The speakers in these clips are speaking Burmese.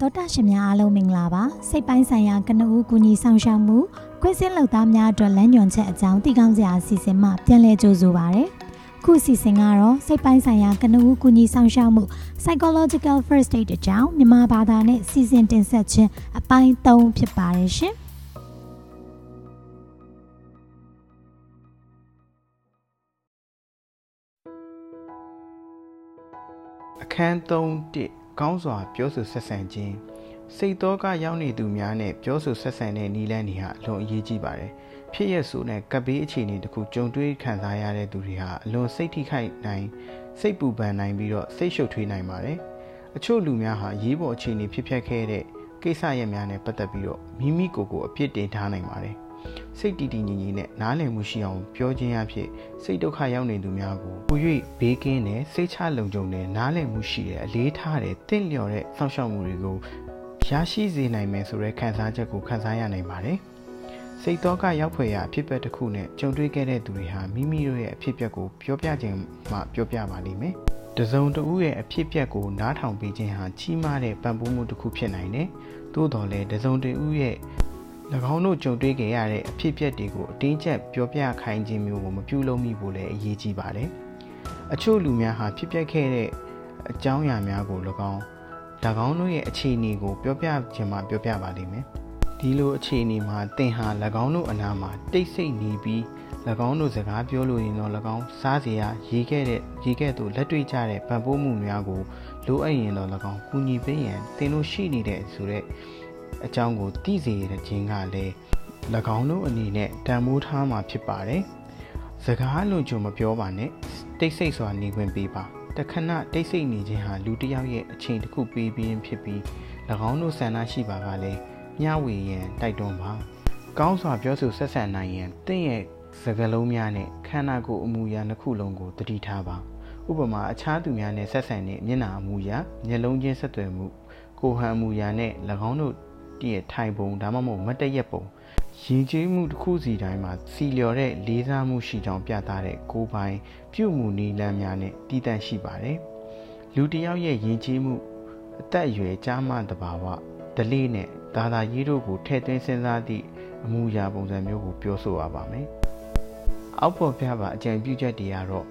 တောတာရှင်များအားလုံးမင်္ဂလာပါစိတ်ပိုင်းဆိုင်ရာကနဦးကူညီဆောင်ရှောက်မှုခွင့်စင်းလုပ်သားများအတွက်လမ်းညွှန်ချက်အကြောင်းသိကောင်းစရာအစီအစဉ်မှပြန်လည်ကြိုဆိုပါရစေခုအစီအစဉ်ကတော့စိတ်ပိုင်းဆိုင်ရာကနဦးကူညီဆောင်ရှောက်မှု psychological first aid အကြောင်းမြန်မာဘာသာနဲ့စီစဉ်တင်ဆက်ခြင်းအပိုင်း3ဖြစ်ပါတယ်ရှင်အခန်း3 ကောင်းစွာပြောဆိုဆက်ဆံခြင်းစိတ်သောကရောက်နေသူများနဲ့ပြောဆိုဆက်ဆံတဲ့နည်းလမ်းတွေဟာအလွန်အရေးကြီးပါတယ်။ဖြစ်ရဆိုတဲ့ကပ်ဘေးအခြေအနေတစ်ခုကြုံတွေ့ခံစားရတဲ့သူတွေဟာအလွန်စိတ်ထိခိုက်နိုင်စိတ်ပူပန်နိုင်ပြီးတော့စိတ်ရှုပ်ထွေးနိုင်ပါတယ်။အချို့လူများဟာရေးပေါ်အခြေအနေဖြစ်ပျက်ခဲ့တဲ့ကိစ္စရပ်များနဲ့ပတ်သက်ပြီးတော့မိမိကိုယ်ကိုအပြစ်တင်ထားနိုင်ပါတယ်။ စိတ်တည်တည်ငြိမ်ငြိမ်နဲ့နားလည်မှုရှိအောင်ပြောခြင်းအဖြစ်စိတ်ဒုက္ခရောက်နေသူများကိုပို၍ဘေးကင်းတဲ့စိတ်ချလုံခြုံတဲ့နားလည်မှုရှိတဲ့အလေးထားတဲ့တင့်လျော်တဲ့စောင့်ရှောက်မှုတွေကိုရရှိစေနိုင်မယ်ဆိုတဲ့ခံစားချက်ကိုခံစားရနိုင်ပါတယ်။စိတ်တော့ကရောက်ဖွယ်ရာအဖြစ်အပျက်တစ်ခုနဲ့ကြုံတွေ့ခဲ့တဲ့သူတွေဟာမိမိတို့ရဲ့အဖြစ်အပျက်ကိုပြောပြခြင်းမှပြောပြပါလိမ့်မယ်။တစုံတဦးရဲ့အဖြစ်အပျက်ကိုနားထောင်ပေးခြင်းဟာကြီးမားတဲ့ပံ့ပိုးမှုတစ်ခုဖြစ်နိုင်တယ်။သို့တော်လည်းတစုံတဦးရဲ့၎ င်းတို့ကြုံတွေ့ခဲ့ရတဲ့အဖြစ်အပျက်တွေကိုအတင်းကျပ်ပြောပြခိုင်းခြင်းမျိုးကိုမပြုလုပ်မိဖို့လည်းအရေးကြီးပါတယ်။အချို့လူများဟာဖြစ်ပျက်ခဲ့တဲ့အကြောင်းအရာများကို၎င်း၎င်းတို့ရဲ့အခြေအနေကိုပြောပြခြင်းမှပြောပြပါလိမ့်မယ်။ဒီလိုအခြေအနေမှာသင်ဟာ၎င်းတို့အနားမှာတိတ်ဆိတ်နေပြီး၎င်းတို့စကားပြောလို့ရင်တော့၎င်းစားစရာရေးခဲ့တဲ့ရေးခဲ့သူလက်တွေ့ကြတဲ့ပံ့ပိုးမှုများကိုလိုအပ်ရင်တော့၎င်းကူညီပေးရန်သင်တို့ရှိနေတဲ့ဆိုတဲ့ အကြောင်းကိုသိစေရခြင်းကလည်း၎င်းတို့အနေနဲ့တန်မိုးထားမှာဖြစ်ပါတယ်။စကားလွန်ကြုံမပြောပါနဲ့တိတ်ဆိတ်စွာနေခွင့်ပေးပါ။တခဏတိတ်ဆိတ်နေခြင်းဟာလူတစ်ယောက်ရဲ့အချိန်တစ်ခုပေးပြီးဖြစ်ပြီး၎င်းတို့ဆန္ဒရှိပါကလည်းမျှဝေရန်တိုက်တွန်းပါ။ကောင်းစွာပြောဆိုဆက်ဆံနိုင်ရန်တင့်ရဲ့စကားလုံးများနဲ့ခန္ဓာကိုယ်အမူအရာတစ်ခုလုံးကိုတတိထားပါ။ဥပမာအခြားသူများနဲ့ဆက်ဆံတဲ့မျက်နှာအမူအရာမျက်လုံးချင်းဆက်သွယ်မှုကိုဟန်အမူအရာနဲ့၎င်းတို့ တည့်ရဲ့ထိုင်ပုံဒါမှမဟုတ်မတ်တရက်ပုံရင်ကျေးမှုတစ်ခုစီတိုင်းမှာစီလျော်တဲ့လေးစားမှုရှိကြောင်းပြသတဲ့ကိုယ်ပိုင် ပြုမှုနည်းလမ်းများနဲ့တည်တံ့ရှိပါတယ်။လူတစ်ယောက်ရဲ့ရင်ကျေးမှုအသက်အရွယ်ကြားမှတဘာဝဒလေးနဲ့ဒါသာရေးတို့ကိုထည့်သွင်းစဉ်းစားသည့်အမှုရာပုံစံမျိုးကိုပြောဆိုရပါမယ်။အောက်ပေါ်ပြပါအကြံပြုချက်တွေကတော့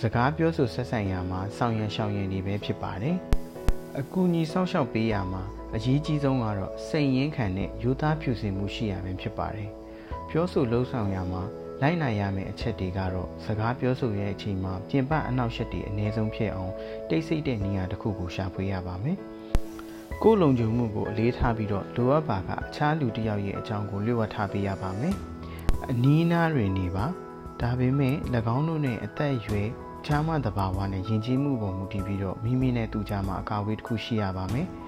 စကားပြောဆိုဆက်ဆံရမှာဆောင်ရန်ရှောင်ရန်တွေပဲဖြစ်ပါတယ်။အကူအညီစောင့်ရှောက်ပေးရမှာ အရေးကြီးဆုံးကတော့စိတ်ရင်းခံတဲ့ယူသားဖြူစင်မှုရှိရမယ်ဖြစ်ပါတယ်။ပြောဆိုလှုပ်ဆောင်ရမှာလိုက်နိုင်ရမယ့်အချက်တွေကတော့စကားပြောဆိုရဲ့အချိန်မှာပြင်ပအနောက်ရှက်တွေအနည်းဆုံးဖြစ်အောင်တိတ်ဆိတ်တဲ့နေရာတစ်ခုကိုရှာဖွေရပါမယ်။ကိုယ်လုံခြုံမှုကိုအလေးထားပြီးတော့လိုအပ်ပါကအခြားလူတစ်ယောက်ရဲ့အကြောင်းကိုလျှို့ဝှက်ထားပေးရပါမယ်။အနီးနားတွင်နေပါဒါပေမဲ့၎င်းတို့နဲ့အသက်အရွယ်ချားမတဘာဝနဲ့ယဉ်ကျေးမှုပေါ်မူတည်ပြီးတော့မိမိနဲ့သူကြားမှာအကာအကွယ်တစ်ခုရှိရပါမယ်။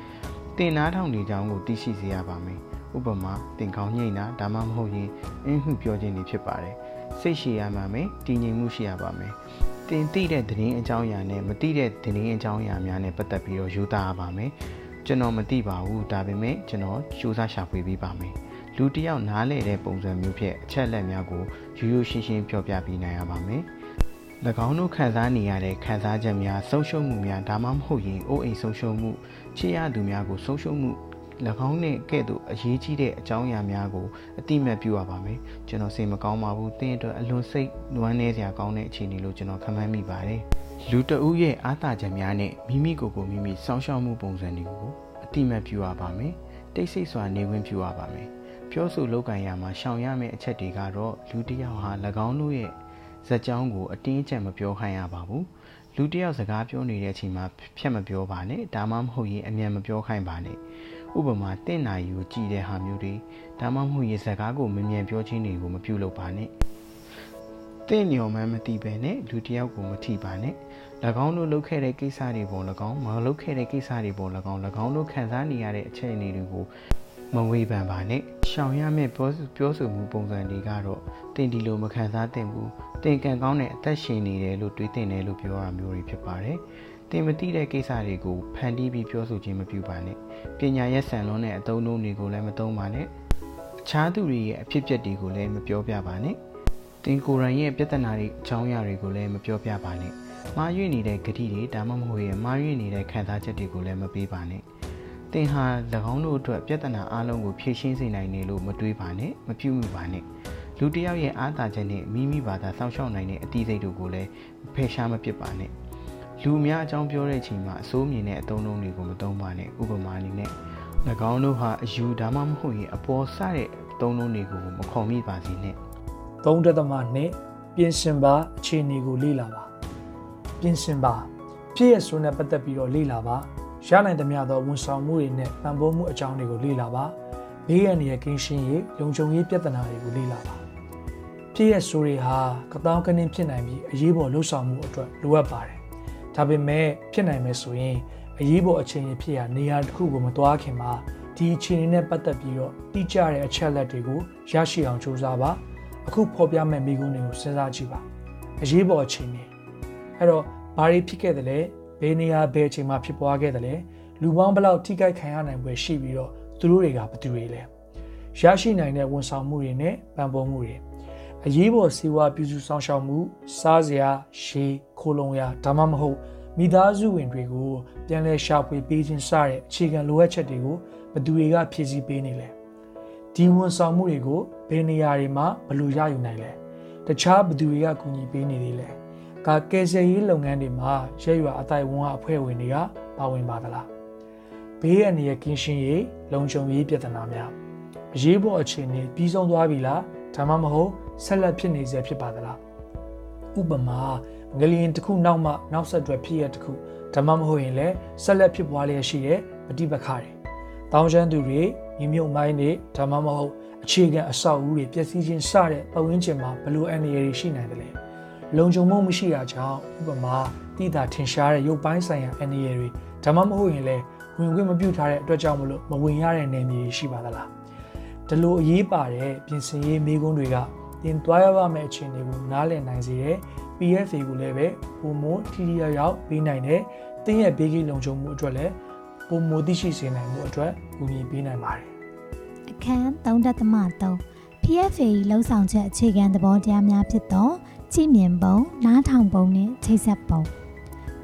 တင်နားထောင်နေကြောင်းကိုသိရှိစေရပါမယ်။ဥပမာတင်ကောင်းညိတ်တာဒါမှမဟုတ်ရင်အင်းဟုပြောခြင်းတွေဖြစ်ပါတယ်။စိတ်ရှိရမှာမယ်တည်ငြိမ်မှုရှိရပါမယ်။တင်သိတဲ့သတင်းအကြောင်းအရာနဲ့မသိတဲ့သတင်းအကြောင်းအရာများနဲ့ပတ်သက်ပြီးတော့ယူသားရပါမယ်။ကျွန်တော်မသိပါဘူးဒါပေမဲ့ကျွန်တော်စူးစမ်းရှာဖွေပေးပါမယ်။လူတယောက်နားလည်တဲ့ပုံစံမျိုးဖြင့်အချက်အလက်များကိုရိုးရိုးရှင်းရှင်းပြောပြပေးနိုင်ရပါမယ်။၎ င်းတို့ခံစားနေရတဲ့ခံစားချက်များဆုံးရှုံးမှုများဒါမှမဟုတ်ရင်အိုးအိမ်ဆုံးရှုံးမှုချစ်ရသူများကိုဆုံးရှုံးမှု၎င်းနဲ့ကဲ့သို့အရေးကြီးတဲ့အကြောင်းအရာများကိုအတိမတ်ပြုရပါမယ်ကျွန်တော်စိတ်မကောင်းပါဘူးတင်းအတွက်အလွန်စိတ်နွမ်းနေစရာကောင်းတဲ့အခြေအနေလို့ကျွန်တော်ခံမှန်းမိပါတယ်လူတဦးရဲ့အားသာချက်များနဲ့မိမိကိုယ်ကိုမိမိစောင့်ရှောက်မှုပုံစံတွေကိုအတိမတ်ပြုရပါမယ်တိတ်ဆိတ်စွာနေဝင်ပြုရပါမယ်ပြောဆိုလုပ်ကံရမှာရှောင်ရမယ့်အချက်တွေကတော့လူတစ်ယောက်ဟာ၎င်းတို့ရဲ့ ဇက်ကြောင်းကိုအတင်းအကျပ်မပြောခိုင်းရပါဘူးလူတယောက်စကားပြောနေတဲ့အချိန်မှာဖြတ်မပြောပါနဲ့ဒါမှမဟုတ်ရင်အမြန်မပြောခိုင်းပါနဲ့ဥပမာတင့်နာရီကိုကြည်တဲ့ဟာမျိုးတွေဒါမှမဟုတ်ရင်စကားကိုမမြန်ပြောခြင်းတွေကိုမပြုလုပ်ပါနဲ့တင့်ညော်မှန်းမသိပဲနဲ့လူတယောက်ကိုမထိပါနဲ့၎င်းတို့လုပ်ခဲ့တဲ့ကိစ္စတွေပေါ်၎င်းမလုပ်ခဲ့တဲ့ကိစ္စတွေပေါ်၎င်း၎င်းတို့ခံစားနေရတဲ့အခြေအနေတွေကို မဝေဖန်ပါနဲ့ရှောင်ရမယ့်ပြောပြောဆိုမှုပုံစံတွေကတော့တင်ဒီလိုမခံစားသင့်ဘူးတင်ကန်ကောင်းတဲ့အသက်ရှင်နေတယ်လို့တွေးတင်တယ်လို့ပြောရမျိုးတွေဖြစ်ပါတယ်တင်မသိတဲ့ကိစ္စတွေကိုဖန်တီးပြီးပြောဆိုခြင်းမပြုပါနဲ့ပညာရက်ဆန်လွန်းတဲ့အသုံးအနှုန်းတွေကိုလည်းမသုံးပါနဲ့အခြားသူတွေရဲ့အဖြစ်အပျက်တွေကိုလည်းမပြောပြပါနဲ့တင်ကိုယ်တိုင်ရဲ့ပြဿနာတွေအကြောင်းအရာတွေကိုလည်းမပြောပြပါနဲ့မှားယွင်းနေတဲ့ဂတိတွေဒါမှမဟုတ်ရင်မှားယွင်းနေတဲ့ခံစားချက်တွေကိုလည်းမပေးပါနဲ့တသ င်ဟာ၎င်းတို့အတွက်ပြဿနာအလုံးကိုဖြေရှင်းစေနိုင်တယ်လို့မတွေးပါနဲ့မပြုမိပါနဲ့လူတစ်ယောက်ရဲ့အားသာချက်နဲ့မိမိဘာသာစောင့်ရှောက်နိုင်တဲ့အတီးစိတ်တို့ကိုလည်းဖယ်ရှားမပစ်ပါနဲ့လူအများအကြောင်းပြောတဲ့အချိန်မှာအစိုးမြင်တဲ့အသုံးအနှုန်းတွေကိုမသုံးပါနဲ့ဥပမာအနေနဲ့၎င်းတို့ဟာအယူဒါမှမဟုတ်ရင်အပေါ်ဆတဲ့အသုံးအနှုန်းတွေကိုမခေါ်မိပါစေနဲ့3တက်သမနဲ့ပြင်ဆင်ပါအခြေအနေကိုလေ့လာပါပြင်ဆင်ပါဖြစ်ရဆိုးနဲ့ပတ်သက်ပြီးတော့လေ့လာပါ ရနိုင်သမျှသောဝန်ဆောင်မှုတွေနဲ့ပံ့ပိုးမှုအကြောင်းတွေကိုလေ့လာပါဘေးရန်ရဲ့ကင်းရှင်းရေးလုံခြုံရေးပြဿနာတွေကိုလေ့လာပါဖြစ်ရဆိုးတွေဟာကတောင်းကနင်းဖြစ်နိုင်ပြီးအရေးပေါ်လှုပ်ဆောင်မှုအတွက်လိုအပ်ပါတယ်ဒါပေမဲ့ဖြစ်နိုင်မယ်ဆိုရင်အရေးပေါ်အခြေအနေဖြစ်ရာနေရာတစ်ခုကိုမသွားခင်မှာဒီအခြေအနေနဲ့ပတ်သက်ပြီးတော့တိကျတဲ့အချက်လက်တွေကိုရရှိအောင်ကြိုးစားပါအခုဖော်ပြမဲ့မိကုန်းတွေကိုစဉ်းစားကြည့်ပါအရေးပေါ်အခြေအနေအဲ့တော့ဘာတွေဖြစ်ခဲ့တယ်လဲ ဘယ်နေရာဘယ်အချိန်မှာဖြစ်ပွားခဲ့တယ်လဲလူပေါင်းဘယ်လောက်ထိခိုက်ခံရနိုင်ပွဲရှိပြီးတော့သူတို့တွေကဘယ်သူတွေလဲရရှိနိုင်တဲ့ဝန်ဆောင်မှုတွေနဲ့ပံ့ပိုးမှုတွေအရေးပေါ်စေဝါပြုစုဆောင်ရှောက်မှုစားစရာရှေးခိုးလုံရဒါမှမဟုတ်မိသားစုဝင်တွေကိုပြန်လည်ရှာဖွေပေးခြင်းစတဲ့အခြေခံလိုအပ်ချက်တွေကိုဘယ်သူတွေကဖြည့်ဆည်းပေးနေလဲဒီဝန်ဆောင်မှုတွေကိုဘယ်နေရာတွေမှာဘယ်လိုရယူနိုင်လဲတခြားဘယ်သူတွေကကူညီပေးနေသေးလဲ ကကယ်ဆယ်ရေးလုပ်ငန်းတွေမှာရဲရွာအတိုင်းဝန်ကအဖွဲ့ဝင်တွေကပါဝင်ပါသလားဘေးအန္တရာယ်ကင်းရှင်းရေးလုံခြုံရေးပြဿနာများအရေးပေါ်အခြေအနေပြီးဆုံးသွားပြီလားဒါမှမဟုတ်ဆက်လက်ဖြစ်နေစေဖြစ်ပါသလားဥပမာငလျင်တစ်ခုနောက်မှနောက်ဆက်တွဲဖြစ်ရတစ်ခုဒါမှမဟုတ်ရင်လည်းဆက်လက်ဖြစ်ပွားလျက်ရှိတဲ့ပဋိပက္ခတွေတောင်းချမ်းသူတွေညီမြုပ်မိုင်းတွေဒါမှမဟုတ်အခြေခံအဆောက်အဦတွေပျက်စီးခြင်းစတဲ့ပတ်ဝန်းကျင်မှာဘယ်လိုအန္တရာယ်တွေရှိနိုင်တယ်လဲ လုံခြုံမှုမရှိတာကြောင့်ဥပမာတိတာထင်ရှားတဲ့ရုပ်ပိုင်းဆိုင်ရာအန္တရာယ်တွေဒါမှမဟုတ်ရင်လည်းဝင်ခွင့်မပြုထားတဲ့အတွက်ကြောင့်မလို့မဝင်ရတဲ့နေမြေတွေရှိပါသလားဒီလိုအရေးပါတဲ့ပြင်ဆင်ရေးမိကုန်းတွေကတင်သွားရပါမယ့်အခြေအနေကိုနားလည်နိုင်စေတဲ့ PFA ကိုလည်းပဲပုံမထိထိရောက်ရောက်ပေးနိုင်တဲ့တင်းရဲ့ဘေးကင်းလုံခြုံမှုအတွက်လည်းပုံမသိရှိစေနိုင်မှုအတွက်ကူညီပေးနိုင်ပါတယ်အခန်း3.3 PFA လှုပ်ဆောင်ချက်အခြေခံသဘောတရားများဖြစ်သော ကြည်မြင်ပုံနားထောင်ပုံနဲ့ချိတ်ဆက်ပုံ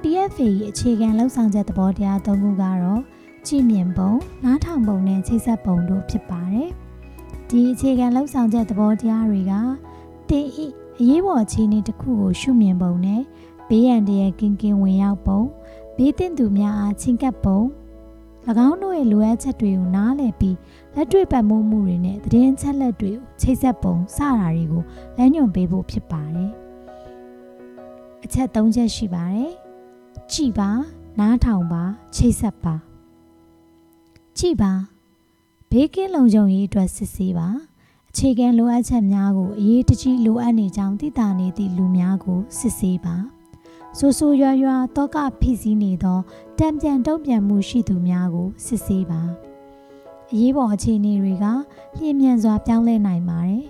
PFA အခြေခံလှုပ်ဆောင်ချက်သဘောတရား၃ခုကတော့ကြည်မြင်ပုံနားထောင်ပုံနဲ့ချိတ်ဆက်ပုံတို့ဖြစ်ပါတယ်ဒီအခြေခံလှုပ်ဆောင်ချက်သဘောတရားတွေကတင်ဤအရေးပေါ်အခြေအနေတစ်ခုကိုရှုမြင်ပုံနဲ့ဘေးရန်တရကင်းကင်းဝင်ရောက်ပုံဘေးတင်သူများအားချင်းကပ်ပုံ၎ င်းတို့ရဲ့လိုအပ်ချက်တွေကိုနားလည်ပြီးလက်တွေ့ပတ်မှုမှုတွေနဲ့သတင်းချက်လက်တွေကိုချိတ်ဆက်ပုံစတာတွေကိုလမ်းညွှန်ပေးဖို့ဖြစ်ပါတယ်။အချက်၃ချက်ရှိပါတယ်။ကြည်ပါနားထောင်ပါချိတ်ဆက်ပါကြည်ပါဘေးကင်းလုံခြုံရေးအတွက်စစ်ဆေးပါအခြေခံလိုအပ်ချက်များကိုအရေးတကြီးလိုအပ်နေကြောင်းသိတာနေသည့်လူများကိုစစ်ဆေးပါ ဆိုဆိုရွာရွာတောကဖိစီးနေသောတံပြန်တုံ့ပြန်မှုရှိသူများကိုစစ်ဆေးပါအရေးပေါ်အခြေအနေတွေကလျင်မြန်စွာပြောင်းလဲနိုင်ပါတယ်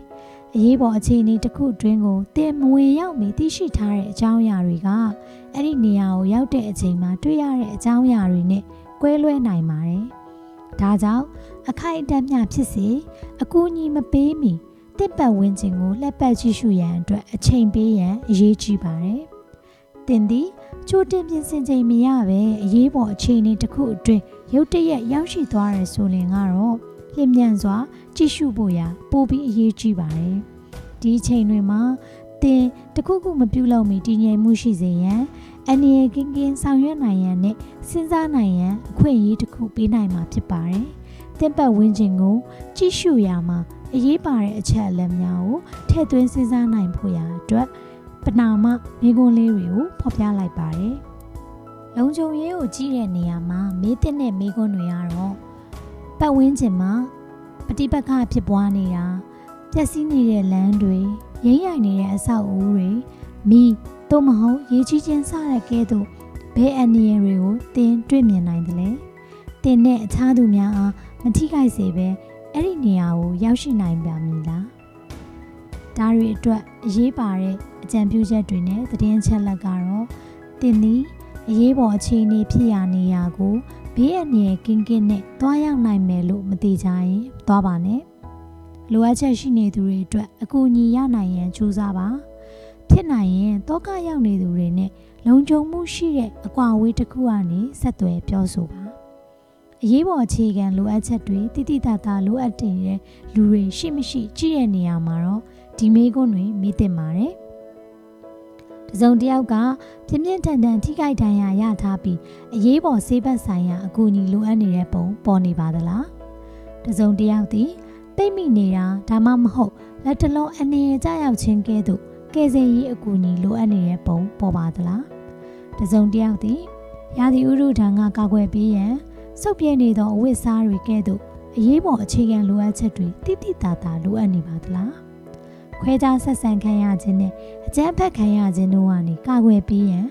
အရေးပေါ်အခြေအနေတစ်ခုအတွင်းကိုတင်မဝင်ရောက်မီသိရှိထားတဲ့အကြောင်းအရာတွေကအဲ့ဒီနေရာကိုရောက်တဲ့အချိန်မှာတွေ့ရတဲ့အကြောင်းအရာတွေနဲ့ကွဲလွဲနိုင်ပါတယ်ဒါကြောင့်အခိုက်အတန့်မျှဖြစ်စေအကူအညီမပေးမီတစ်ပတ်ဝန်းကျင်ကိုလှက်ပတ်ကြည့်ရှုရန်အတွက်အချိန်ပေးရန်အရေးကြီးပါတယ်။ တင်သည်ချိုးတင်ပြင်ဆင်ချိန်မရပဲအရေးပေါ်အခြေအနေတစ်ခုအတွင်းရုတ်တရက်ရောက်ရှိသွားရဆိုရင်ကတော့လျင်မြန်စွာကြည့်ရှုဖို့ရာပိုပြီးအရေးကြီးပါတယ်။ဒီအချိန်တွေမှာတင်တခုခုမပြုလုပ်မီတည်ငြိမ်မှုရှိစေရန်အနေရကင်းကင်းဆောင်ရွက်နိုင်ရန်နဲ့စဉ်းစားနိုင်ရန်အခွင့်အရေးတစ်ခုပေးနိုင်မှာဖြစ်ပါတယ်။တင်ပတ်ဝန်းကျင်ကိုကြည့်ရှုရမှာအရေးပါတဲ့အချက်အလက်များကိုထည့်သွင်းစဉ်းစားနိုင်ဖို့ရာအတွက် ပနာမမိကွန်းလေးတွေကိုဖော်ပြလိုက်ပါတယ်။လုံခြုံရေးကိုကြည့်တဲ့နေရာမှာမေးတဲ့နဲ့မိကွန်းတွေကတော့ပတ်ဝန်းကျင်မှာပฏิပတ်ခဖြစ်ပွားနေတာပျက်စီးနေတဲ့လမ်းတွေရင်းရိုင်နေတဲ့အဆောက်အဦတွေမိသို့မဟုတ်ရေကြီးခြင်းစတဲ့ကဲသို့ဘယ်အန္တရာယ်တွေကိုသင်တွေ့မြင်နိုင်တယ်လဲ။သင်နဲ့အခြားသူများအားမထိခိုက်စေဘဲအဲ့ဒီနေရာကိုရောက်ရှိနိုင်ပါမည်လား ဒါတွေအတွက်အရေးပါတဲ့အကြံပြုချက်တွေနဲ့သတင်းချက်လက်ကတော့တင်သည်အရေးပေါ်အခြေအနေဖြစ်ရာနေရာကိုဘေးအန္တရာယ်ကင်းကင်းနဲ့တွားရောက်နိုင်မယ်လို့မသိကြရင်သွားပါနဲ့လိုအပ်ချက်ရှိနေသူတွေအတွက်အကူအညီရနိုင်ရန်ကြိုးစားပါဖြစ်နိုင်ရင်တောကရောက်နေသူတွေနဲ့လုံခြုံမှုရှိတဲ့အကွာအဝေးတစ်ခုကနေဆက်သွယ်ပြောဆိုပါအရေးပေါ်အခြေခံလိုအပ်ချက်တွေတိတိတတ်တာလိုအပ်တဲ့လူတွေရှိမရှိကြည့်ရနေရမှာတော့ ဒီမေးခွန်းတွေမေးသင့်ပါတယ်။တစုံတစ်ယောက်ကပြင်းပြင်းထန်ထန်ထိခိုက်ဒဏ်ရာရထားပြီးအရေးပေါ်ဆေးဘက်ဆိုင်ရာအကူအညီလိုအပ်နေတဲ့ပုံပေါ်နေပါသလား။တစုံတစ်ယောက်သည်ပိတ်မိနေတာဒါမှမဟုတ်လက်တလုံးအနေရကြရောက်ခြင်းကဲ့သို့ကယ်ဆယ်ရေးအကူအညီလိုအပ်နေတဲ့ပုံပေါ်ပါသလား။တစုံတစ်ယောက်သည်ရာသီဥတုဒဏ်ကကာကွယ်ပေးရန်စုပ်ပြဲနေသောအဝတ်စားတွေကဲ့သို့အရေးပေါ်အခြေခံလိုအပ်ချက်တွေတိတိတသာလိုအပ်နေပါသလား ခွဲခြားဆက်ဆံခံရခြင်းနဲ့အကြမ်းဖက်ခံရခြင်းတို့ကနေကာကွယ်ပေးရန်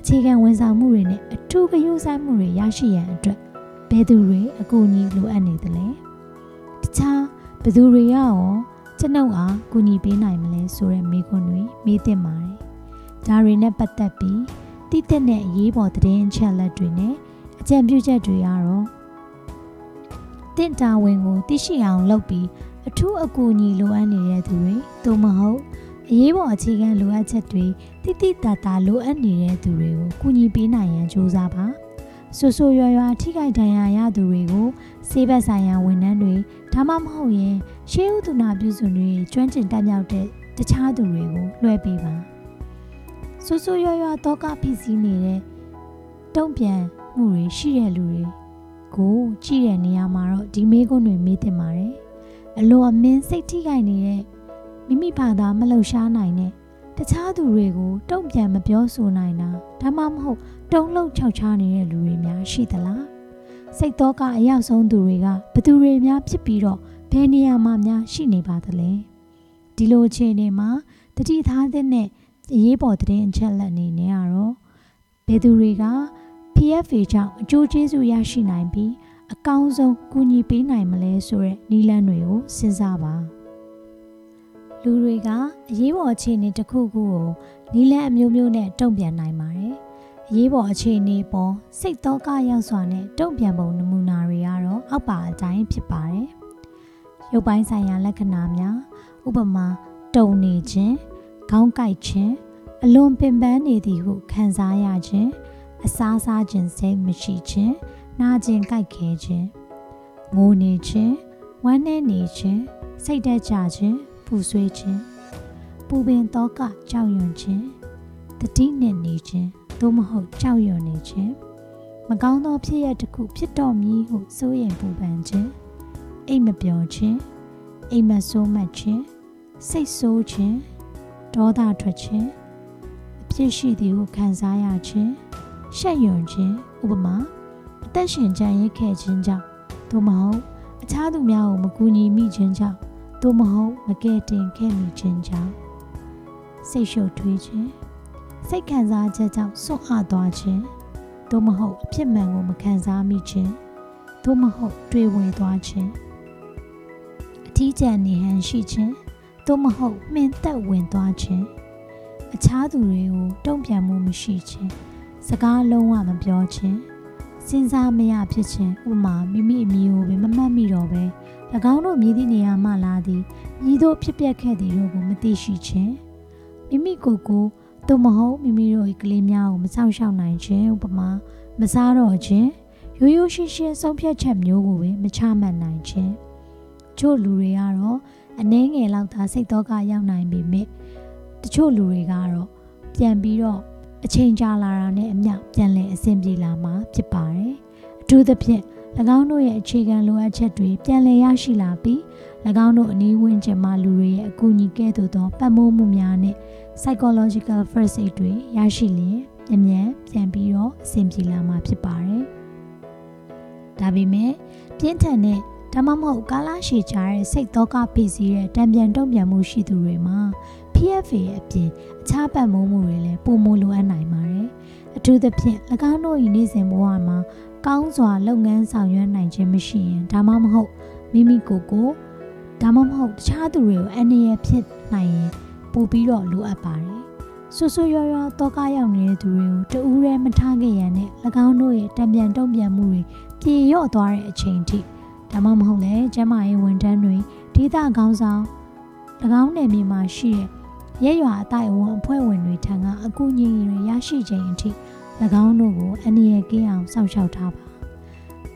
အခြေခံဝန်ဆောင်မှုတွေနဲ့အထူးဂရုစိုက်မှုတွေရရှိရန်အတွက်ဘယ်သူတွေအကူအညီလိုအပ်နေသလဲတခြားဘယ်သူတွေရောကျွန်ုပ်အားကူညီပေးနိုင်မလဲဆိုတဲ့မေးခွန်းတွေမေးသင့်ပါတယ်ဒါတွေနဲ့ပတ်သက်ပြီးတည်တဲ့အရေးပေါ်သတင်းအချက်လက်တွေနဲ့အကြံပြုချက်တွေကတော့တင့်တာဝန်ကိုသိရှိအောင်လုပ်ပြီး အထူးအကူအညီလိုအပ်နေတဲ့သူတွေသို့မဟုတ်အရေးပေါ်အခြေခံလိုအပ်ချက်တွေတိတိတတ်တာလိုအပ်နေတဲ့သူတွေကိုကူညီပေးနိုင်ရန်ကြိုးစားပါဆူဆူရွာရွာထိခိုက်ဒဏ်ရာရသူတွေကိုစေဘက်ဆိုင်ရာဝန်ထမ်းတွေဒါမှမဟုတ်ရင်ရှေးဥဒနာပြုစုတွေကျွမ်းကျင်တတ်မြောက်တဲ့တခြားသူတွေကိုလွှဲပေးပါဆူဆူရွာရွာတော့ကဖြစ်စည်းနေတဲ့တုံ့ပြန်မှုတွေရှိတဲ့လူတွေကိုကြည့်တဲ့နေရာမှာတော့ဒီမေးခွန်းတွေမေးတင်ပါတယ် အလိုအမင်းစိတ်ထိခိုက်နေတဲ့မိမိဘာသာမလှုပ်ရှားနိုင်တဲ့တခြားသူတွေကိုတုံ့ပြန်မပြောဆိုနိုင်တာဒါမှမဟုတ်တုံ့လှုပ်ခြောက်ခြားနေတဲ့လူတွေများရှိသလားစိတ်တော့ကအရောက်ဆုံးသူတွေကဘသူတွေများဖြစ်ပြီးတော့ဘယ်နေရာမှာများရှိနေပါသလဲဒီလိုအခြေအနေမှာတတိထားတဲ့အရေးပေါ်တဲ့အချက်လက်အနေနဲ့ကတော့ဘယ်သူတွေက PFA ကြောင့်အကျိုးကျေးဇူးရရှိနိုင်ပြီး အကောင်းဆုံးကူညီပေးနိုင်မလဲဆိုတဲ့နည်းလမ်းတွေကိုစဉ်းစားပါလူတွေကအရေးပေါ်အခြေအနေတစ်ခုခုကိုနည်းလမ်းအမျိုးမျိုးနဲ့တုံ့ပြန်နိုင်ပါတယ်အရေးပေါ်အခြေအနေပေါ်စိတ်သောကရောက်စွာနဲ့တုံ့ပြန်ပုံနမူနာတွေကတော့အောက်ပါအတိုင်းဖြစ်ပါတယ်ရုပ်ပိုင်းဆိုင်ရာလက္ခဏာများဥပမာတုံနေခြင်းခေါင်းကိုက်ခြင်းအလွန်ပင်ပန်းနေသည်ဟုခံစားရခြင်းအစားစားခြင်းစိတ်မရှိခြင်း နာကျင်ကြိုက်ခဲခြင်းငိုနေခြင်းဝမ်းနည်းနေခြင်းစိတ်တက်ကြခြင်းပူဆွေးခြင်းပူပင်တော့ကကြောက်ရွံ့ခြင်းတတိနဲ့နေခြင်းသို့မဟုတ်ကြောက်ရွံ့နေခြင်းမကောင်းသောဖြစ်ရတစ်ခုဖြစ်တော်မည်ဟုစိုးရိမ်ပူပန်ခြင်းအိမ်မပျော်ခြင်းအိမ်မဆိုးမှတ်ခြင်းစိတ်ဆိုးခြင်းဒေါသထွက်ခြင်းအဖြစ်ရှိသည်ဟုခံစားရခြင်းရှက်ရွံ့ခြင်းဥပမာအ သက်ရှင်ကြံရစ်ခဲ့ခြင်းကြောင့်သို့မဟုတ်အခြားသူများကိုမကူညီမိခြင်းကြောင့်သို့မဟုတ်မကယ်တင်ခဲ့မိခြင်းကြောင့်စိတ်ရှုပ်ထွေးခြင်းစိတ်ခံစားချက်ကြောင့်ဆွတ်အားသွားခြင်းသို့မဟုတ်အဖြစ်မှန်ကိုမခံစားမိခြင်းသို့မဟုတ်တွေးဝေသွားခြင်းအထီးကျန်နေဟန်ရှိခြင်းသို့မဟုတ်မှင်သက်ဝင်သွားခြင်းအခြားသူတွေကိုတုံ့ပြန်မှုမရှိခြင်းစကားလုံးဝမပြောခြင်း စဉ်းစားမရဖြစ်ခြင်းဥမာမိမိအမည်ကိုပင်မမှတ်မိတော့ပဲ၎င်းတို့မြည်သည့်နေရာမှလာသည်ညီတို့ဖြစ်ပျက်ခဲ့သည်တို့ကိုမသိရှိခြင်းမိမိကိုယ်ကိုသို့မဟုတ်မိမိတို့၏ကလေးများကိုမဆောင်ရှောက်နိုင်ခြင်းဥပမာမစားတော့ခြင်းရိုးရိုးရှင်းရှင်းဆုံးဖြတ်ချက်မျိုးကိုပဲမချမှတ်နိုင်ခြင်းချို့လူတွေကတော့အနှဲငယ်လောက်သာစိတ်တော့ကရောက်နိုင်ပေမဲ့တချို့လူတွေကတော့ပြန်ပြီးတော့ အချိန်ကြာလာတာနဲ့အမျှပြန်လည်အဆင်ပြေလာမှာဖြစ်ပါတယ်။အထူးသဖြင့်၎င်းတို့ရဲ့အခြေခံလိုအပ်ချက်တွေပြန်လည်ရရှိလာပြီး၎င်းတို့အနည်းဝန်းကျင်မှာလူတွေရဲ့အကူအညီကဲ့သို့သောပတ်မိုးမှုများနဲ့ psychological first aid တွေရရှိလျင်အမြန်ပြန်ပြီးတော့အဆင်ပြေလာမှာဖြစ်ပါတယ်။ဒါပေမဲ့ပြင်းထန်တဲ့ဒါမှမဟုတ်ကာလရှည်ကြာတဲ့စိတ်သောကဖိစီးတဲ့တံပြန်တုံ့ပြန်မှုရှိသူတွေမှာ PFA အပြင်အခြားပတ်မိုးမှုတွေလည်းပုံမလိုအပ်နိုင်ပါတယ်။အထူးသဖြင့်၎င်းတို့၏နေ့စဉ်ဘဝမှာကောင်းစွာလုပ်ငန်းဆောင်ရွက်နိုင်ခြင်းမရှိရင်ဒါမှမဟုတ်မိမိကိုယ်ကိုဒါမှမဟုတ်တခြားသူတွေကိုအန္တရာယ်ဖြစ်နိုင်ရင်ပို့ပြီးတော့လိုအပ်ပါတယ်။ဆူဆူရွရွတော့ကားရောက်နေတဲ့သူတွေကိုတူးရဲမထားခဲ့ရတဲ့၎င်းတို့ရဲ့တံပြန်တုံ့ပြန်မှုတွေပြေလျော့သွားတဲ့အချိန်ထိဒါမှမဟုတ်လည်းကျမရဲ့ဝန်ထမ်းတွေဒေသကောင်းဆောင်၎င်းနယ်မြေမှာရှိတဲ့ ရဲရွာအတိုင်းအဝန်အဖွဲ့ဝင်တွေထံကအကူအညီတွေရရှိချိန်အထိ၎င်းတို့ကိုအနည်းငယ်ကင်းအောင်စောင့်ရှောက်ထားပါ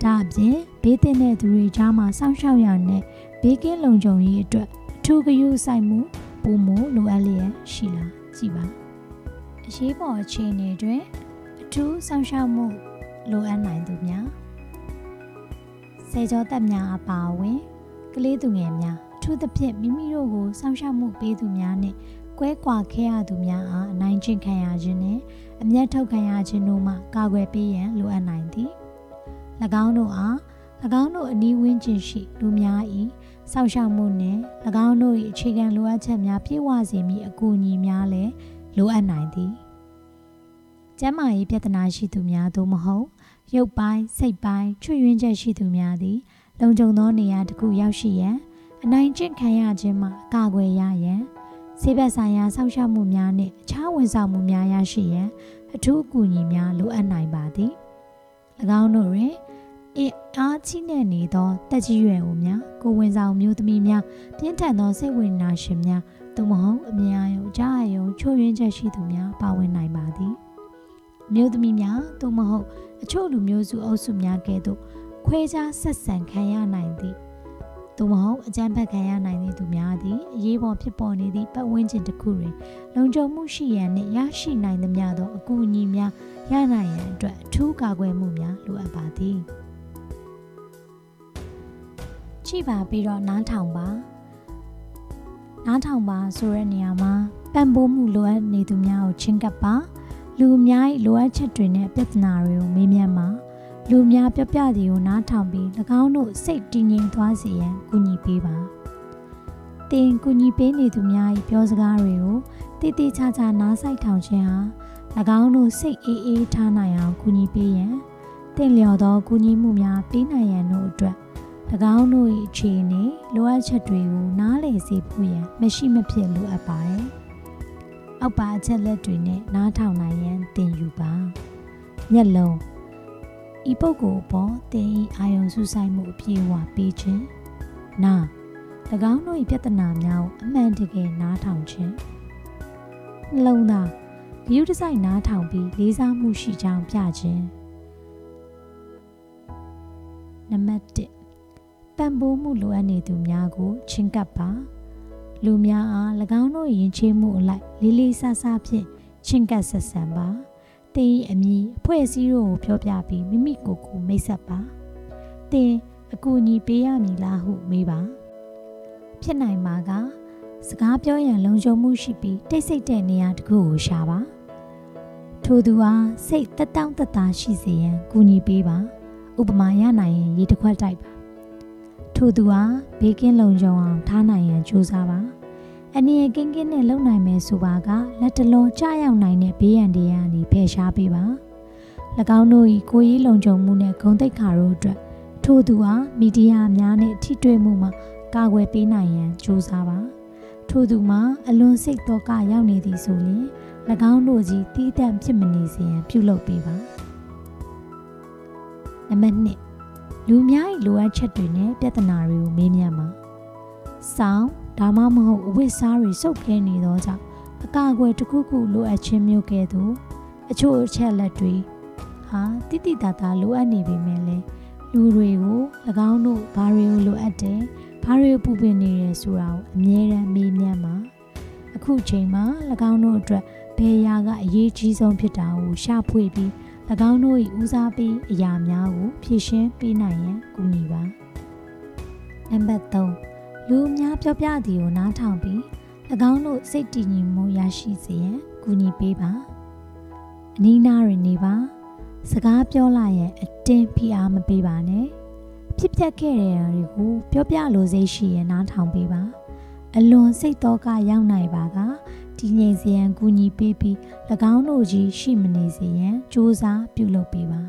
ဒါအပြင်ဘေးသင့်တဲ့သူတွေကြားမှာစောင့်ရှောက်ရတဲ့ဘေးကင်းလုံခြုံရေးအတွက်အထူးဂရုစိုက်မှုပုံမလိုအပ်လျက်ရှိလာကြည့်ပါအရေးပေါ်အခြေအနေတွင်အထူးစောင့်ရှောက်မှုလိုအပ်နိုင်သူများစေကြောတက်များအပါအဝင်ကလေးသူငယ်များအထူးသဖြင့်မိမိတို့ကိုစောင့်ရှောက်မှုပေးသူများနဲ့ ကွဲကွာခဲ့ရသူများအားအနိုင်ကျင့်ခံရခြင်းနဲ့အမျက်ထုတ်ခံရခြင်းတို့မှကာကွယ်ပေးရန်လိုအပ်နိုင်သည်၎င်းတို့အား၎င်းတို့အနီးဝန်းကျင်ရှိလူများ၏စောင့်ရှောက်မှုနှင့်၎င်းတို့၏အခြေခံလိုအပ်ချက်များပြည့်ဝစေမည့်အကူအညီများလည်းလိုအပ်နိုင်သည်ကျန်းမာရေးပြဿနာရှိသူများသို့မဟုတ်ရုပ်ပိုင်းစိတ်ပိုင်းချွတ်ယွင်းချက်ရှိသူများသည်လုံခြုံသောနေရာတစ်ခုရောက်ရှိရန်အနိုင်ကျင့်ခံရခြင်းမှကာကွယ်ရရန် ဆေးဘက်ဆိုင်ရာဆောက်ရှောက်မှုများနှင့်အခြားဝန်ဆောင်မှုများရရှိရန်အထူးအကူအညီများလိုအပ်နိုင်ပါသည်၎င်းတို့တွင်အင်အားကြီးနေနေသောတက်ကြီးရွယ်ဦးများကိုဝင်ဆောင်မျိုးသမီးများပြင်းထန်သောစိတ်ဝေဒနာရှင်များသို့မဟုတ်အမြင်အာရုံကြားအာရုံချို့ယွင်းချက်ရှိသူများပါဝင်နိုင်ပါသည်မျိုးသမီးများသို့မဟုတ်အချို့လူမျိုးစုအုပ်စုများကဲ့သို့ခွဲခြားဆက်ဆံခံရနိုင်သည့် သို့မဟုတ်အကြမ်းဖက်ခံရနိုင်သည့်သူများသည်အရေးပေါ်ဖြစ်ပေါ်နေသည့်ပတ်ဝန်းကျင်တစ်ခုတွင်လုံခြုံမှုရှိရန်နှင့်ရရှိနိုင်သမျှသောအကူအညီများရနိုင်ရန်အတွက်အထူးကာကွယ်မှုများလိုအပ်ပါသည်ကြည့်ပါပြီးတော့နားထောင်ပါနားထောင်ပါဆိုတဲ့နေရာမှာပံ့ပိုးမှုလိုအပ်နေသူများကိုချင်းကပ်ပါလူအများ၏လိုအပ်ချက်တွေနဲ့ပြဿနာတွေကိုမေးမြန်းပါ လူများပြပြသည်ကိုနားထောင်ပြီး၎င်းတို့စိတ်တည်ငြိမ်သွားစေရန်ကူညီပေးပါ။တင်ကူညီပေးနေသူများ၏ပြောစကားတွေကိုတည်တည်ချာချာနားဆိုင်ထောင်ခြင်းဟာ၎င်းတို့စိတ်အေးအေးထားနိုင်အောင်ကူညီပေးရန်တင့်လျော်သောကူညီမှုများပေးနိုင်ရန်တို့အတွက်၎င်းတို့၏အခြေအနေလိုအပ်ချက်တွေကိုနားလည်စေဖို့ရန်မရှိမဖြစ်လိုအပ်ပါတယ်။အောက်ပါအချက်လက်တွေနဲ့နားထောင်နိုင်ရန်သင်ယူပါ။မျက်လုံး ဤပုဂ္ဂိုလ်ပေါ်တင်ဤအာယုံစုဆိုင်မှုအပြည့်အဝပေးခြင်းနာ၎င်းတို့၏ပြဿနာများကိုအမှန်တကယ်နားထောင်ခြင်းနှလုံးသားဂရုတစိုက်နားထောင်ပြီးလေးစားမှုရှိကြောင်းပြခြင်းနံပါတ်1ပံ့ပိုးမှုလိုအပ်နေသူများကိုချင်းကပ်ပါလူများအား၎င်းတို့ယဉ်ကျေးမှုအလိုက်လေးလေးဆဆဖြင့်ချင်းကပ်ဆက်ဆံပါ တင်အမည်အဖွဲ့အစည်းတို့ကိုပြောပြပြီးမိမိကိုယ်ကိုမိတ်ဆက်ပါတင်အကူအညီပေးရမည်လားဟုမေးပါဖြစ်နိုင်မှာကစကားပြောရန်လုံခြုံမှုရှိပြီးတိတ်ဆိတ်တဲ့နေရာတစ်ခုကိုရှာပါထိုသူအားစိတ်တက်တောင့်တက်တာရှိစေရန်ကူညီပေးပါဥပမာရနိုင်ရင်ရေတစ်ခွက်တိုက်ပါထိုသူအားဘေးကင်းလုံခြုံအောင်ထားနိုင်ရန်ကြိုးစားပါ အနည်းငယ်ကင်းကင်းနဲ့လုံနိုင်မယ်ဆိုပါကလက်တလုံးကြရောက်နိုင်တဲ့ဘေးရန်တရားအနေဖယ်ရှားပေးပါ၎င်းတို့၏ကိုယ်ရေးလုံခြုံမှုနဲ့ဂုဏ်သိက္ခာတို့အတွက်ထို့သူအားမီဒီယာများနဲ့ထိတွေ့မှုမှာကာကွယ်ပေးနိုင်ရန်ကြိုးစားပါထို့သူမှာအလွန်စိတ်တော့ကရောက်နေသည်ဆိုရင်၎င်းတို့ကြီးတီးတန့်ဖြစ်မနေစေရန်ပြုလုပ်ပေးပါနံပါတ်1လူများ၏လိုအပ်ချက်တွေနဲ့ပြဿနာတွေကိုမေးမြန်းပါစောင်း ဒါမှမဟုတ်အဝတ်စားတွေစုပ်ခဲနေသောကြောင့်အကာအကွယ်တစ်ခုခုလိုအပ်ခြင်းမျိုးကဲ့သို့အချို့အချက်လက်တွေဟာတိတိတသားလိုအပ်နေပေမဲ့လည်းလူတွေကို၎င်းတို့ဘာတွေကိုလိုအပ်တယ်ဘာတွေပူပင်နေရဆိုတာကိုအမြဲတမ်းမေးမြန်းပါအခုချိန်မှာ၎င်းတို့အတွက်ဘယ်ရာကအရေးကြီးဆုံးဖြစ်တာကိုရှာဖွေပြီး၎င်းတို့၏ဦးစားပေးအရာများကိုဖြည့်ရှင်းပေးနိုင်ရန်ကူညီပါနံပါတ်3 လူအများပြောပြသည်ကိုနားထောင်ပြီး၎င်းတို့စိတ်တည်ငြိမ်မှုရရှိစေရန်ကူညီပေးပါအနီးနားတွင်နေပါ စကားပြောလာရင်အတင်းဖိအားမပေးပါနဲ့ဖြစ်ပျက်ခဲ့တဲ့တွေကိုပြောပြလိုစိတ်ရှိရင်နားထောင်ပေးပါအလွန်စိတ်တော့ကရောက်နိုင်ပါကတည်ငြိမ်စေရန်ကူညီပေးပြီး၎င်းတို့ကြီးရှိမနေစေရန်စ조사ပြုလုပ်ပေးပါ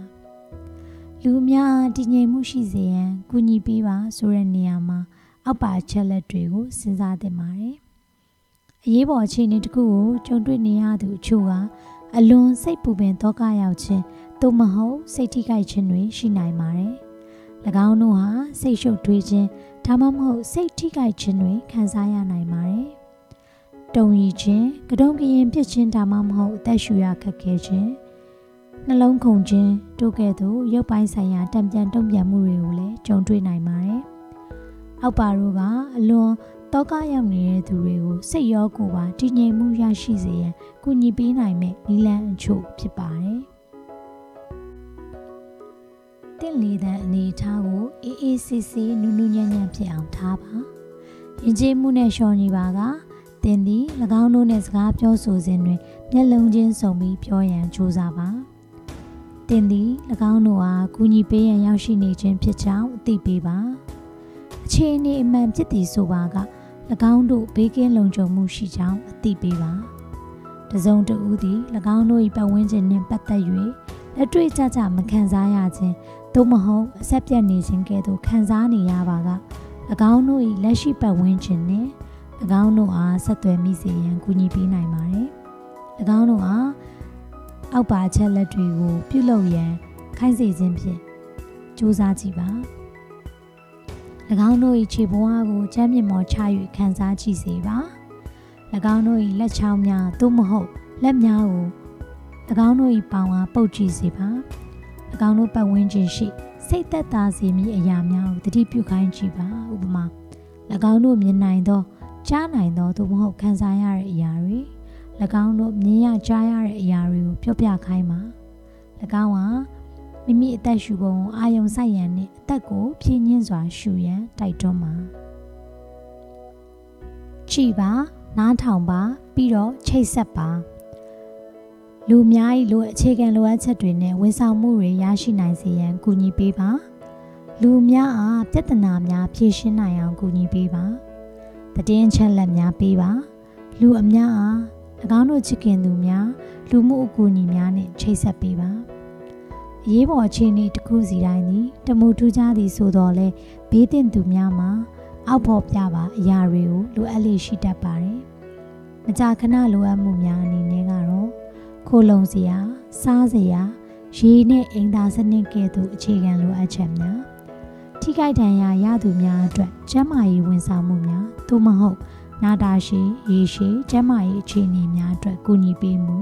လူများတည်ငြိမ်မှုရှိစေရန်ကူညီပေးပါဆိုတဲ့နေရာမှာ အောက်ပါချက်လက်တွေကိုစဉ်းစားသင့်ပါတယ်။အရေးပေါ်အခြေအနေတစ်ခုကိုကြုံတွေ့နေရသူအချို့ကအလွန်စိတ်ပူပင်သောကရောက်ခြင်းသို့မဟုတ်စိတ်ထိခိုက်ခြင်းတွေရှိနိုင်ပါတယ်။၎င်းတို့ဟာစိတ်ရှုပ်ထွေးခြင်းဒါမှမဟုတ်စိတ်ထိခိုက်ခြင်းတွေခံစားရနိုင်ပါတယ်။တုံရီခြင်း၊ကတုံးကရင်ပြစ်ခြင်းဒါမှမဟုတ်အသက်ရှူရခက်ခဲခြင်းနှလုံးခုန်ခြင်းတို့ကဲ့သို့ရုပ်ပိုင်းဆိုင်ရာတံပြန်တုံ့ပြန်မှုတွေကိုလည်းကြုံတွေ့နိုင်ပါတယ်။ အောက်ပါတို့ကအလွန်တောကရောက်နေတဲ့သူတွေကိုစိတ်ရောကိုယ်ပါတည်ငြိမ်မှုရရှိစေရန်ကူညီပေးနိုင်မဲ့နည်းလမ်းအချို့ဖြစ်ပါတယ်။တင့်လေတဲ့အနေအထားကိုအေးအေးဆေးဆေးနူးနူးညံ့ညံ့ဖြစ်အောင်ထားပါ။ယဉ်ကျေးမှုနဲ့ရှောင်ညီပါကတင်သည်၎င်းတို့နဲ့စကားပြောဆိုစဉ်တွင်မျက်လုံးချင်းစုံပြီးပြောရန်ကြိုးစားပါ။တင်သည်၎င်းတို့အားကူညီပေးရန်ရောက်ရှိနေခြင်းဖြစ်ကြောင်းအသိပေးပါ။ အခြေအနေအမှန်ဖြစ်သည်ဆိုပါက၎င်းတို့ဘေးကင်းလုံခြုံမှုရှိကြောင်းအသိပေးပါ။တစုံတဦးသည်၎င်းတို့၏ပတ်ဝန်းကျင်နှင့်ပတ်သက်၍လက်တွေ့ကြကြမခံစားရခြင်းသို့မဟုတ်အဆက်ပြတ်နေခြင်းကဲ့သို့ခံစားနေရပါက၎င်းတို့၏လက်ရှိပတ်ဝန်းကျင်နှင့်၎င်းတို့အားဆက်သွယ်မိစေရန်ကူညီပေးနိုင်ပါတယ်။၎င်းတို့အားအောက်ပါချက်လက်တွေကိုပြုလုပ်ရန်ခိုင်းစေခြင်းဖြင့်စူးစမ်းကြည့်ပါ။၎ င်းတို့၏ခြေဘဝကိုချမ်းမြေမော်ချ၍ခံစားကြည့်စေပါ။၎င်းတို့၏လက်ချောင်းများသို့မဟုတ်လက်များကို၎င်းတို့၏ပေါင်အားပုတ်ကြည့်စေပါ။၎င်းတို့ပတ်ဝန်းကျင်ရှိစိတ်သက်သာစေမည့်အရာများကိုတတိပြုခိုင်းကြည့်ပါဥပမာ၎င်းတို့မြင်နိုင်သောကြားနိုင်သောသို့မဟုတ်ခံစားရတဲ့အရာတွေ၎င်းတို့မြင်ရကြားရတဲ့အရာတွေကိုပြောပြခိုင်းပါ၎င်းဟာ မိမိအသက်ရှူပုံကိုအာယုံဆိုင်ရန်နဲ့အသက်ကိုဖြည့်ညင်းစွာရှူရန်တိုက်တွန်းပါကြည်ပါနားထောင်ပါပြီးတော့ချိတ်ဆက်ပါလူအများကြီးလိုအခြေခံလိုအပ်ချက်တွေနဲ့ဝန်ဆောင်မှုတွေရရှိနိုင်စေရန်ကူညီပေးပါလူများအားပြဿနာများဖြေရှင်းနိုင်အောင်ကူညီပေးပါတည်င်းချက်လက်များပေးပါလူအများအား၎င်းတို့ချစ်ခင်သူများလူမှုအကူအညီများနဲ့ချိတ်ဆက်ပေးပါ အရေးပေါ်အခြေအနေတစ်ခုစီတိုင်းသည်တမှုထူးခြားသည်ဆိုတော့လဲဘေးတင်သူများမှာအောက်ဖို့ပြပါအရာတွေကိုလိုအပ်လေရှိတတ်ပါတယ်မကြာခဏလိုအပ်မှုများအနေနဲ့ကတော့ခိုလုံစရာစားစရာရေနဲ့အိမ်သာစနစ်ကဲ့သို့အခြေခံလိုအပ်ချက်များထိခိုက်ဒဏ်ရာရသူများအတွက်ကျန်းမာရေးဝန်ဆောင်မှုများသို့မဟုတ်နာတာရှည်ရေရှည်ကျန်းမာရေးအခြေအနေများအတွက်ကူညီပေးမှု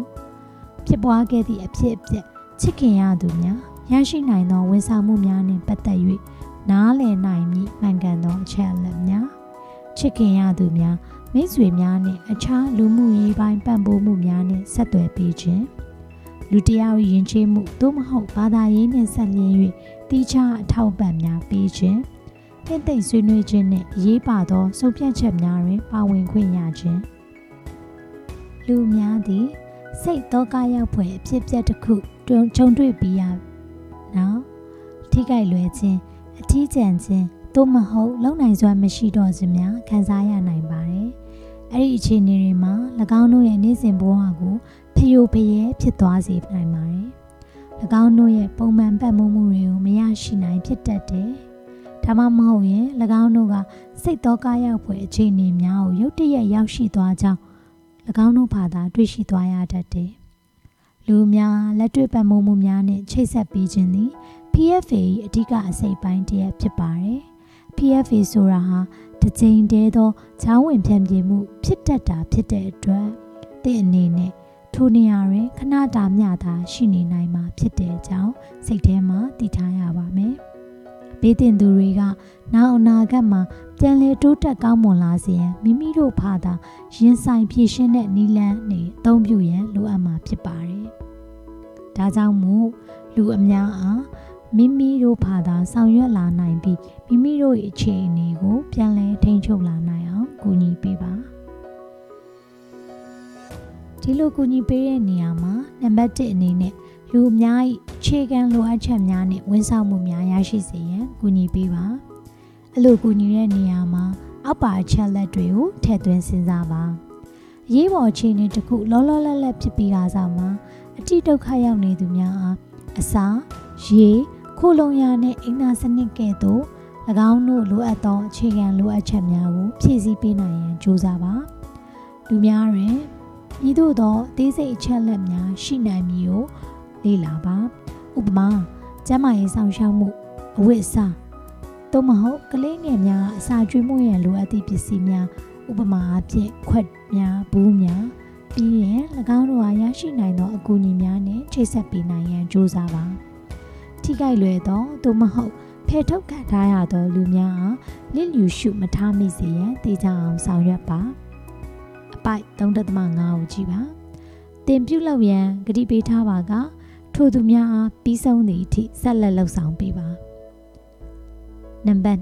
ဖြစ်ပွားခဲ့သည့်အဖြစ်အပျက် ချစ်ခင်ရသူများရရှိနိုင်သောဝန်ဆောင်မှုများနှင့်ပတ်သက်၍နားလည်နိုင်မည့်မှန်ကန်သောအချက်အလက်များချစ်ခင်ရသူများမိတ်ဆွေများနှင့်အခြားလူမှုရေးပိုင်းပံ့ပိုးမှုများနှင့်ဆက်သွယ်ပေးခြင်းလူတယောက်ယဉ်ကျေးမှုသို့မဟုတ်ဘာသာရေးနှင့်ဆက်လျင်း၍တိကျအထောက်ပံ့များပေးခြင်းတင့်သိမ့်ဆွေးနွေးခြင်းနှင့်ရေးပါသောဆုံးဖြတ်ချက်များတွင်ပါဝင်ခွင့်ရခြင်းလူများသည်စိတ်တော့ကရောက်ဖွယ်အဖြစ်ပြက်တစ်ခု ကြုံတွေ့ပြီးရနော်ထိခိုက်လွယ်ခြင်းအထီးကျန်ခြင်းသို့မဟုတ်လုံနိုင်စွမ်းမရှိတော့ခြင်းများခံစားရနိုင်ပါတယ်အဲ့ဒီအခြေအနေတွေမှာ၎င်းတို့ရဲ့နေ့စဉ်ဘဝကိုဖျို့ဖျဲဖြစ်သွားစေနိုင်ပါတယ်၎င်းတို့ရဲ့ပုံမှန်ပတ်မှုမှုတွေကိုမရရှိနိုင်ဖြစ်တတ်တယ်။ဒါမှမဟုတ်ရင်၎င်းတို့ကစိတ်တော့ကားရောက်ဖွယ်အခြေအနေများကိုရုတ်တရက်ရောက်ရှိသွားကြောင်း၎င်းတို့ဘာသာတွေ့ရှိသွားရတတ်တယ်။ လူများလက်တွေ့ပတ်မှုမှုများနဲ့ချိတ်ဆက်ပြီးခြင်းသည် PFA ၏အဓိကအစိပ်ပိုင်းတစ်ရပ်ဖြစ်ပါတယ်။ PFA ဆိုတာဟာတစ်ကြိမ်တည်းသောချောင်းဝင်ဖြန့်ပြေမှု ဖြစ်တတ်တာဖြစ်တဲ့အတွက်တင့်အနေနဲ့ထိုနေရာတွင်ခဏတာမျှသာရှိနေနိုင်မှာဖြစ်တဲ့အကြောင်းစိတ်ထဲမှာသိထားရပါမယ်။ ဘေးတင်သူတွေကနောက်အနာဂတ်မှာပြန်လည်တိုးတက်ကောင်းမွန်လာစေရန်မိမိတို့ဖာသာရင်ဆိုင်ဖြည့်ရှင်းတဲ့နီလန်းနေအသုံးပြုရန်လိုအပ်မှာဖြစ်ပါတယ်။ဒါကြောင့်မို့လူအများအားမိမိတို့ဖာသာဆောင်ရွက်လာနိုင်ပြီးမိမိတို့ရဲ့အခြေအနေကိုပြန်လည်ထိန်းချုပ်လာနိုင်အောင်ကူညီပေးပါ။ဒီလိုကူညီပေးတဲ့နေရာမှာနံပါတ်1အနေနဲ့ လူအများ၏ခြေခံလိုအပ်ချက်များနဲ့ဝန်ဆောင်မှုများရရှိစေရန်ကူညီပေးပါအဲ့လိုကူညီတဲ့နေရာမှာအောက်ပါအချက်လက်တွေကိုထည့်သွင်းစဉ်းစားပါရေးပေါ်အခြေအနေတစ်ခုလောလောလတ်လတ်ဖြစ်ပြီးတာကြောင့်မှာအတိဒုက္ခရောက်နေသူများအားအစာရေခိုလုံရနဲ့အိမ်သာစနစ်ကဲ့သို့၎င်းတို့လိုအပ်သောအခြေခံလိုအပ်ချက်များကိုဖြည့်ဆည်းပေးနိုင်ရန်ကြိုးစားပါလူများတွင်ဤသို့သောအသေးစိတ်အချက်လက်များရှိနိုင်မည်ကို လေ့လာပါဥပမာကျန်းမာရေးဆောင်ရှောက်မှုအဝတ်အစားသို့မဟုတ်ကလေးငယ်များအစာကျွေးမှုရန်လိုအပ်သည့်ပစ္စည်းများဥပမာအဖြစ်ခွက်များဘူးများပြီးရင်၎င်းတို့ဟာရရှိနိုင်သောအကူအညီများနဲ့ချိတ်ဆက်ပေးနိုင်ရန်ကြိုးစားပါထိခိုက်လွယ်သောသို့မဟုတ်ဖယ်ထုတ်ခံထားရသောလူများအားလစ်လျူရှုမထားမိစေရန်တည်ကြအောင်ဆောင်ရွက်ပါအပိုက်3.5ကိုကြည့်ပါတင်ပြုတ်လောက်ရန်ဂတိပေးထားပါက ထိုသူများအားပြီးဆုံးသည့်အထိဆက်လက်လှုပ်ဆောင်ပေးပါနံပါတ်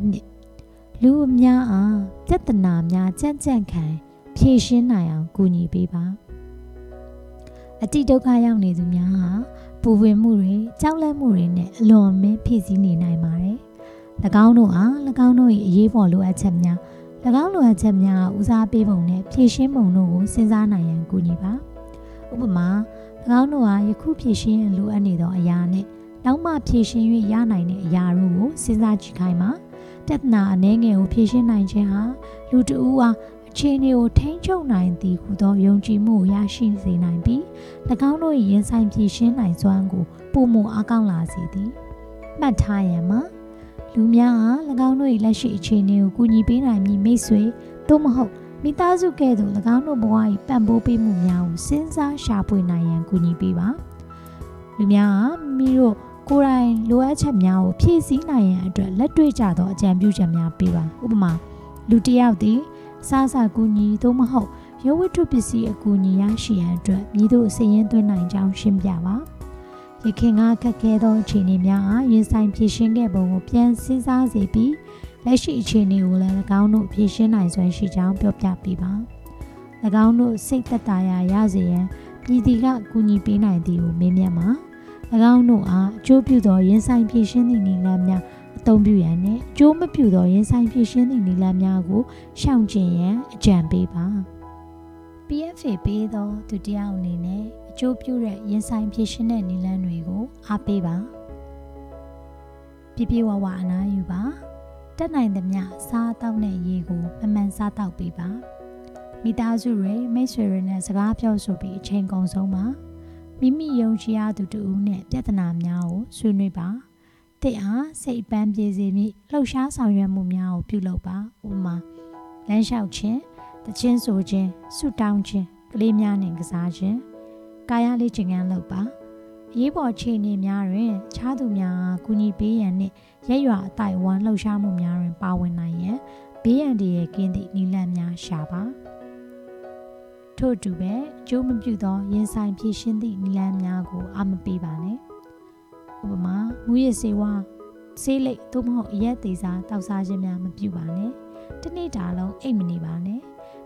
1လူအများအားပြဿနာများကြံ့ကြံ့ခံဖြေရှင်းနိုင်အောင်ကူညီပေးပါအတိဒုက္ခရောက်နေသူများဟာပူဝင်မှုတွေကြောက်လန့်မှုတွေနဲ့အလွန်အမင်းဖြည့်ဆည်းနေနိုင်ပါတယ်၎င်းတို့အား၎င်းတို့၏အရေးပေါ်လိုအပ်ချက်များ၎င်းလိုအပ်ချက်များဦးစားပေးပုံနဲ့ဖြည့်ရှင်းပုံတို့ကိုစဉ်းစားနိုင်ရန်ကူညီပါဥပမာ၎ င်းတို့ဟာယခုဖြည့်ရှင်းလိုအပ်နေသောအရာနဲ့နောက်မှဖြည့်ရှင်း၍ရနိုင်တဲ့အရာတို့ကိုစဉ်းစားကြည့်ခိုင်းပါပြဿနာအနည်းငယ်ကိုဖြည့်ရှင်းနိုင်ခြင်းဟာလူတဦးအားအခြေအနေကိုထိန်းချုပ်နိုင်သည်ဟုသောယုံကြည်မှုကိုရရှိစေနိုင်ပြီး၎င်းတို့၏ရင်ဆိုင်ဖြည့်ရှင်းနိုင်စွမ်းကိုပုံမအားကောင်းလာစေသည်မှတ်ထားရမှာလူများဟာ၎င်းတို့၏လက်ရှိအခြေအနေကိုကူညီပေးနိုင်မည့်မိတ်ဆွေသို့မဟုတ် မိသားစုကဲ့သို့၎င်းတို့ဘဝ၏ပံ့ပိုးပေးမှုများကိုစဉ်းစားရှာဖွေနိုင်ရန်ကူညီပေးပါလူများဟာမိတို့ကိုယ်တိုင်လိုအပ်ချက်များကိုဖြည့်ဆည်းနိုင်ရန်အတွက်လက်တွေ့ကျသောအကြံပြုချက်များပေးပါဥပမာလူတစ်ယောက်သည်စားစာကူညီသို့မဟုတ်ရုပ်ဝတ္ထုပစ္စည်းအကူအညီရရှိရန်အတွက်မြည်တို့အစရင်သွင်းနိုင်ကြောင်းရှင်းပြပါရခင်ကခက်ခဲသောအခြေအနေများအားရင်ဆိုင်ဖြည့်ရှင်းခဲ့ပုံကိုပြန်စဉ်းစားစေပြီး လက်ရှိအခြေအနေကိုလည်း၎င်းတို့ဖြည့်ရှင်းနိုင်စွမ်းရှိကြောင်းပြောပြပေးပါ၎င်းတို့စိတ်သက်သာရာရစေရန်ပြည်တီကကူညီပေးနိုင်သည်ကိုမေးမြန်းပါ၎င်းတို့အားအကျိုးပြုသောရင်ဆိုင်ဖြည့်ရှင်းသည့်နည်းလမ်းများအသုံးပြုရန်နဲ့ကြိုးမပြုသောရင်ဆိုင်ဖြည့်ရှင်းသည့်နည်းလမ်းများကိုရှောင်ကျဉ်ရန်အကြံပေးပါ PFA ပေးသောသူတယောက်အနေနဲ့အကျိုးပြုတဲ့ရင်ဆိုင်ဖြည့်ရှင်းတဲ့နည်းလမ်းတွေကိုအားပေးပါပြပြဝဝအနားယူပါ တက်နိုင်သမျှစားတောက်တဲ့ရေကိုမမှန်စားတောက်ပေးပါမိသားစုတွေမိတ်ဆွေတွေနဲ့စကားပြောဆိုပြီးအချိန်ကုန်ဆုံးပါမိမိယုံကြည်ရသူတူဦးနဲ့ပြဿနာများကိုဆွေးနွေးပါတဲ့အားစိတ်ပန်းပြေစေမိလှုပ်ရှားဆောင်ရွက်မှုများကိုပြုလုပ်ပါဥပမာလမ်းလျှောက်ခြင်းတခြင်းဆိုခြင်းဆုတောင်းခြင်းကလေးများနဲ့ကစားခြင်းကာယလေးခြင်းကန်းလုပ်ပါအရေးပေါ်ခြေအနေများတွင်ခြားသူများကူညီပေးရန်နှင့် ရက်ရွာအတိုင်းဝမ်းလှုပ်ရှားမှုများတွင် ပါဝင်နိုင်ရန်ဘေးရန်တည်းရဲ့ကင်းသည့်နိလန့်များရှာပါထို့တူပဲအကျိုးမပြုသောရင်ဆိုင်ဖြည့်ရှင်းသည့်နိလန့်များကိုအာမပေးပါနဲ့ဥပမာမူရစေဝါဆေးလိပ်သို့မဟုတ်အရက်သေးစားတောက်စားခြင်းများမပြုပါနဲ့တနေ့တာလုံးအိတ်မနေပါနဲ့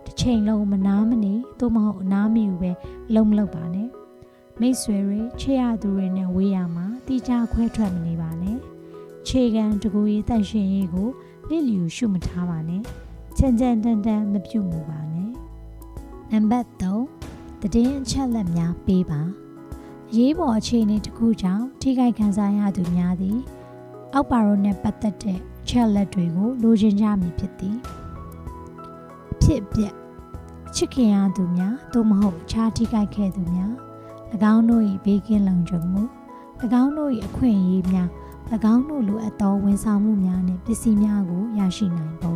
တစ်ချိန်လုံးမနာမနေသို့မဟုတ်အနားမယူပဲလုံးမလုပ်ပါနဲ့မိတ်ဆွေတွေချစ်ရသူတွေနဲ့ဝေးရမှာတိကျခွဲထွက်မနေပါနဲ့ ခြေခံတကူရေးတန့်ရှင်ရေးကိုလစ်လျူရှုမထားပါနဲ့ချန်ချန်တန်တန်မပြုတ်မှုပါနဲ့နံပါတ်3တည်င်းအချက်လက်များပေးပါရေးပေါ်အခြေအနေတစ်ခုကြောင့်ထိခိုက်ခံစားရသူများသည် အောက်ပါရိုနဲ့ပတ်သက်တဲ့ချက်လက်တွေကိုလိုချင်ကြမည်ဖြစ်သည်ဖြစ်ပြက်ချစ်ခင်ရသူများသို့မဟုတ်အခြားထိခိုက်ခဲ့သူများ၎င်းတို့၏ဘေးကင်းလုံခြုံမှု၎င်းတို့၏အခွင့်အရေးများ၎ င်းတို့လိုအပ်သောဝန်ဆောင်မှုများနှင့်ပစ္စည်းများကိုရရှိနိုင်ပုံ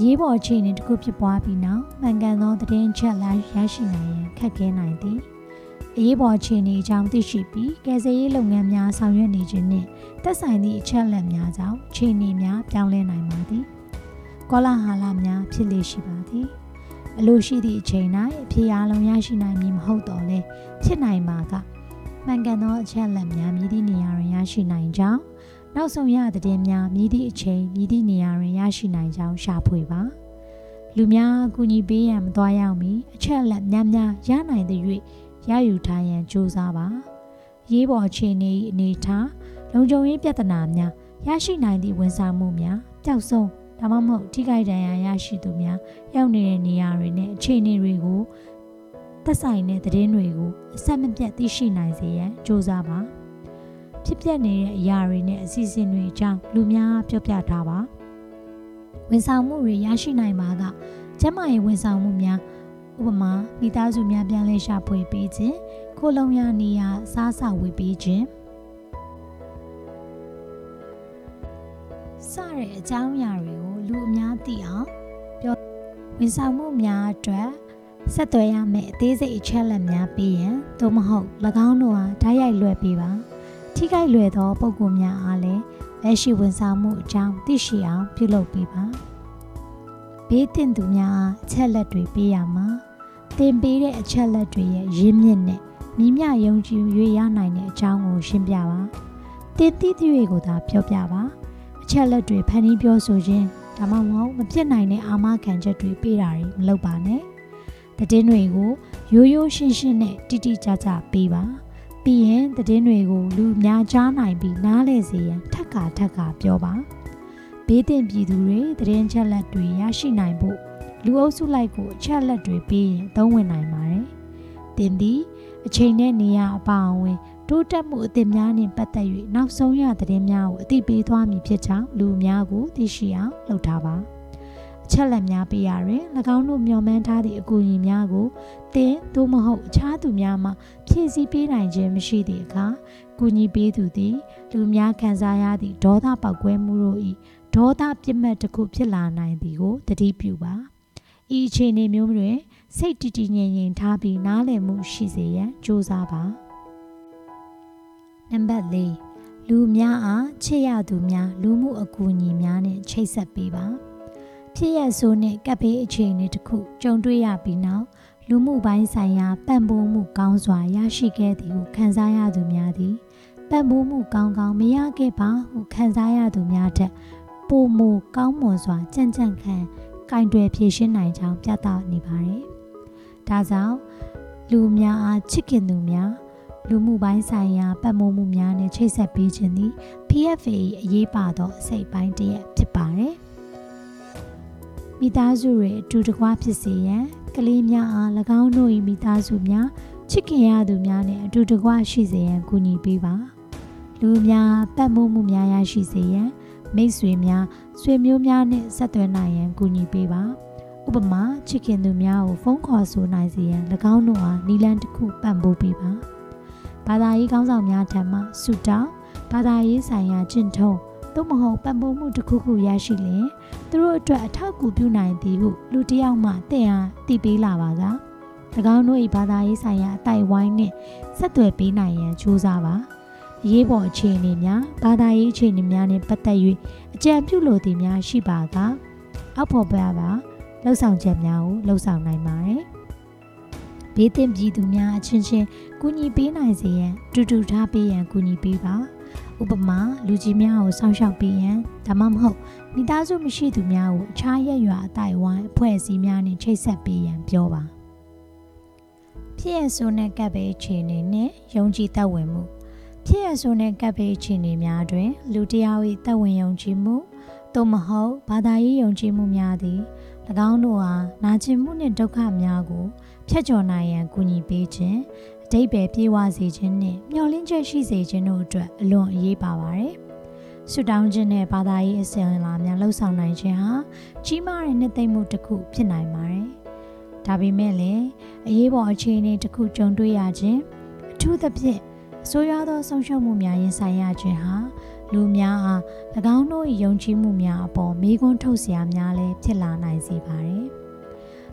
ရေးပေါ်အခြေအနေတစ်ခုဖြစ်ပွားပြီးနောက်မှန်ကန်သောသတင်းချက်လိုက်ရရှိနိုင်ရန်ခက်ခဲနိုင်သည်အရေးပေါ်အခြေအနေအကြောင်းသိရှိပြီးကယ်ဆယ်ရေးလုပ်ငန်းများဆောင်ရွက်နေခြင်းနှင့်သက်ဆိုင်သည့်အချက်အလက်များကြောင့်အခြေအနေများပြောင်းလဲနိုင်ပါသည်ကောလာဟာလများဖြစ်လေရှိပါသည်အလိုရှိသည့်အချိန်၌အဖြေအလုံးရရှိနိုင်မည်မဟုတ်တော့လဲဖြစ်နိုင်ပါက မှန်ကန်သောအချက်အလက်များမြည်သည့်နေရာတွင်ရရှိနိုင်ကြောင်းနောက်ဆုံးရတဲ့များမြည်သည့်အချိန်မြည်သည့်နေရာတွင်ရရှိနိုင်ကြောင်းရှာဖွေပါလူများအကူအညီပေးရန်မသွားရောက်မီအချက်အလက်များများရနိုင်သည့်ရယူထားရန်ကြိုးစားပါရေးပေါ်အခြေအနေ၏အနေထားလုံခြုံရေးပြဿနာများရရှိနိုင်သည့်ဝန်ဆောင်မှုများပျောက်ဆုံးဒါမှမဟုတ်ထိခိုက်ဒဏ်ရာရရှိသူများရောက်နေတဲ့နေရာတွေနဲ့အခြေအနေတွေကို သက်ဆိုင်တဲ့သတင်းတွေကိုအဆက်မပြတ်သိရှိနိုင်စေရန်ကြိုးစားပါဖြစ်ပျက်နေတဲ့အရာတွေနဲ့အစီအစဉ်တွေအကြောင်းလူများပြောပြထားပါဝန်ဆောင်မှုတွေရရှိနိုင်ပါကကျမရဲ့ဝန်ဆောင်မှုများဥပမာမိသားစုများပြန်လဲရှာဖွေပေးခြင်းခိုလုံရနေရစားစာဝေပေးခြင်းစတဲ့အကြောင်းအရာတွေကိုလူအများသိအောင်ပြောဝန်ဆောင်မှုများအတွက် ဆက်သွယ်ရမယ့်အသေးစိတ်အချက်အလက်များပေးရန်သို့မဟုတ်၎င်းတို့အားဓာတ်ရိုက်လွှဲပေးပါထိခိုက်လွယ်သောပုံကူများအားလည်းလက်ရှိဝန်ဆောင်မှုအကြောင်းသိရှိအောင်ပြုလုပ်ပေးပါဘေးတင်သူများအားအချက်လက်တွေပေးရမှာတင်ပေးတဲ့အချက်လက်တွေရဲ့ရင်းမြစ်နဲ့မိမြယုံကြည်၍ရနိုင်တဲ့အကြောင်းကိုရှင်းပြပါတင်သည့်တွေကိုသာပြောပြပါအချက်လက်တွေဖန်တီးပြောဆိုခြင်းဒါမှမဟုတ်မဖြစ်နိုင်တဲ့အာမခံချက်တွေပေးတာတွေမလုပ်ပါနဲ့ တည်င်းတွေကိုရိုးရိုးရှင်းရှင်းနဲ့တိတိကျကျပေးပါပြီးရင်တည်င်းတွေကိုလူများကြားနိုင်ပြီးနားလည်စေရန်ထပ်ခါထပ်ခါပြောပါဘေးတင်ပြည်သူတွေတည်င်းချက်လက်တွေရရှိနိုင်ဖို့လူအုပ်စုလိုက်ကိုအချက်လက်တွေပေးရင်သုံးဝင်နိုင်ပါတယ်တင်သည်အချိန်နဲ့နေရာအပါအဝင်တိုးတက်မှုအသစ်များနှင့်ပတ်သက်၍နောက်ဆုံးရသတင်းများကိုအသိပေးသွားမည်ဖြစ်ကြောင်းလူအများကိုသိရှိအောင်လုပ်ထားပါ အချက်လက်များပေးရရင်၎င်းတို့မျှော်မှန်းထားသည့်အကူအညီများကိုတင်သို့မဟုတ်အခြားသူများမှဖြည့်ဆည်းပေးနိုင်ခြင်းမရှိသည့်အခါကူညီပေးသူသည်လူများခံစားရသည့်ဒေါသပောက်ကွဲမှုတို့၏ဒေါသပြစ်မှတ်တစ်ခုဖြစ်လာနိုင်သည်ကိုသတိပြုပါဤအခြေအနေမျိုးတွင်စိတ်တည်တည်ငြိမ်ငြိမ်ထားပြီးနားလည်မှုရှိစေရန်ကြိုးစားပါနံပါတ်၄လူများအားချစ်ရသူများလူမှုအကူအညီများနဲ့ချိတ်ဆက်ပေးပါ ဖြစ်ရဆိုးနဲ့ကပ်ဘေးအခြေအနေတစ်ခုကြုံတွေ့ရပြီးနောက်လူမှုပိုင်းဆိုင်ရာပံ့ပိုးမှုကောင်းစွာရရှိခဲ့သည်ဟုခံစားရသူများသည်ပံ့ပိုးမှုကောင်းကောင်းမရခဲ့ပါဟုခံစားရသူများထက်ပိုမိုကောင်းမွန်စွာကြံ့ကြံ့ခံကင်တွယ်ဖြည့်ရှင်းနိုင်ကြောင်းပြသနေပါတယ်။ဒါကြောင့်လူများအားချစ်ခင်သူများလူမှုပိုင်းဆိုင်ရာပတ်မိုးမှုများနဲ့ချိတ်ဆက်ပေးခြင်းသည် PFA အရေးပါသောအစိတ်ပိုင်းတစ်ရပ်ဖြစ်ပါတယ်။ မိသားစုတွေအတူတကွဖြစ်စေရန်ကလေးများအား၎င်းတို့၏မိသားစုများချစ်ခင်ရသူများနဲ့အတူတကွရှိစေရန်ကူညီပေးပါ။လူများပတ်မိုးမှုများရရှိစေရန်မိတ်ဆွေများဆွေမျိုးများနဲ့ဆက်သွယ်နိုင်ရန်ကူညီပေးပါဥပမာချစ်ခင်သူများကိုဖုန်းခေါ်ဆိုနိုင်စေရန်၎င်းတို့အားနီလန်တစ်ခုပံ့ပိုးပေးပါဘာသာရေးကောင်းဆောင်များထံမှဆုတောင်းဘာသာရေးဆိုင်ရာကျင့်ထုံးသို့မဟုတ်ပံ့ပိုးမှုတစ်ခုခုရရှိလျင် သူတို့အတွက်အထောက်အကူပြုနိုင်သည်ဟုလူတစ်ယောက်မှတင့်အားတည်ပေးလာပါက၎င်းတို့၏ဘာသာရေးဆိုင်ရာအတိုက်ဝိုင်းနှင့်ဆက်သွယ်ပေးနိုင်ရန်ကြိုးစားပါရေးပေါ်အခြေအနေများဘာသာရေးအခြေအနေများနှင့်ပတ်သက်၍အကြံပြုလိုသည်များရှိပါကအောက်ဖော်ပြပါလှုပ်ဆောင်ချက်များကိုလှုပ်ဆောင်နိုင်ပါတယ်။ဘေးတင်ပြည်သူများအချင်းချင်းကူညီပေးနိုင်စေရန်တူတူထားပေးရန်ကူညီပေးပါ။ဥပမာလူကြီးများကိုစောင့်ရှောက်ပေးရန်ဒါမှမဟုတ် မိသားစုမရှိသူများကိုအခြားရက်ရွာအတိုင်းဝိုင်းအဖွဲ့အစည်းများနဲ့ချိတ်ဆက်ပေးရန်ပြောပါ။ဖြစ်ရဆိုးတဲ့ကပ်ဘေးအခြေအနေနဲ့ယုံကြည်သက်ဝင်မှုဖြစ်ရဆိုးတဲ့ကပ်ဘေးအခြေအနေများတွင် လူတယောက်၏သက်ဝင်ယုံကြည်မှုသို့မဟုတ်ဘာသာရေးယုံကြည်မှုများသည်၎င်းတို့ဟာနာကျင်မှုနှင့်ဒုက္ခများကိုဖျက်ချော်နိုင်ရန်ကူညီပေးခြင်းအတိတ်ပဲပြေဝစေခြင်းနှင့်မျှော်လင့်ချက်ရှိစေခြင်းတို့အတွက်အလွန်အရေးပါပါတယ်။ ဆုတောင်းခြင်းနဲ့ဘာသာရေးအစဉ်အလာများလှုပ်ဆောင်နိုင်ခြင်းဟာကြီးမားတဲ့နှစ်သိမ့်မှုတစ်ခုဖြစ်နိုင်ပါတယ်။ဒါပေမဲ့လည်းအရေးပေါ်အခြေအနေတစ်ခုကြုံတွေ့ရခြင်းအထူးသဖြင့်အဆိုးရွားသောဆုံးရှုံးမှုများရင်ဆိုင်ရခြင်းဟာလူများအား၎င်းတို့၏ယုံကြည်မှုများအပေါ်မေးခွန်းထုတ်စရာများလည်းဖြစ်လာနိုင်စေပါတယ်။၎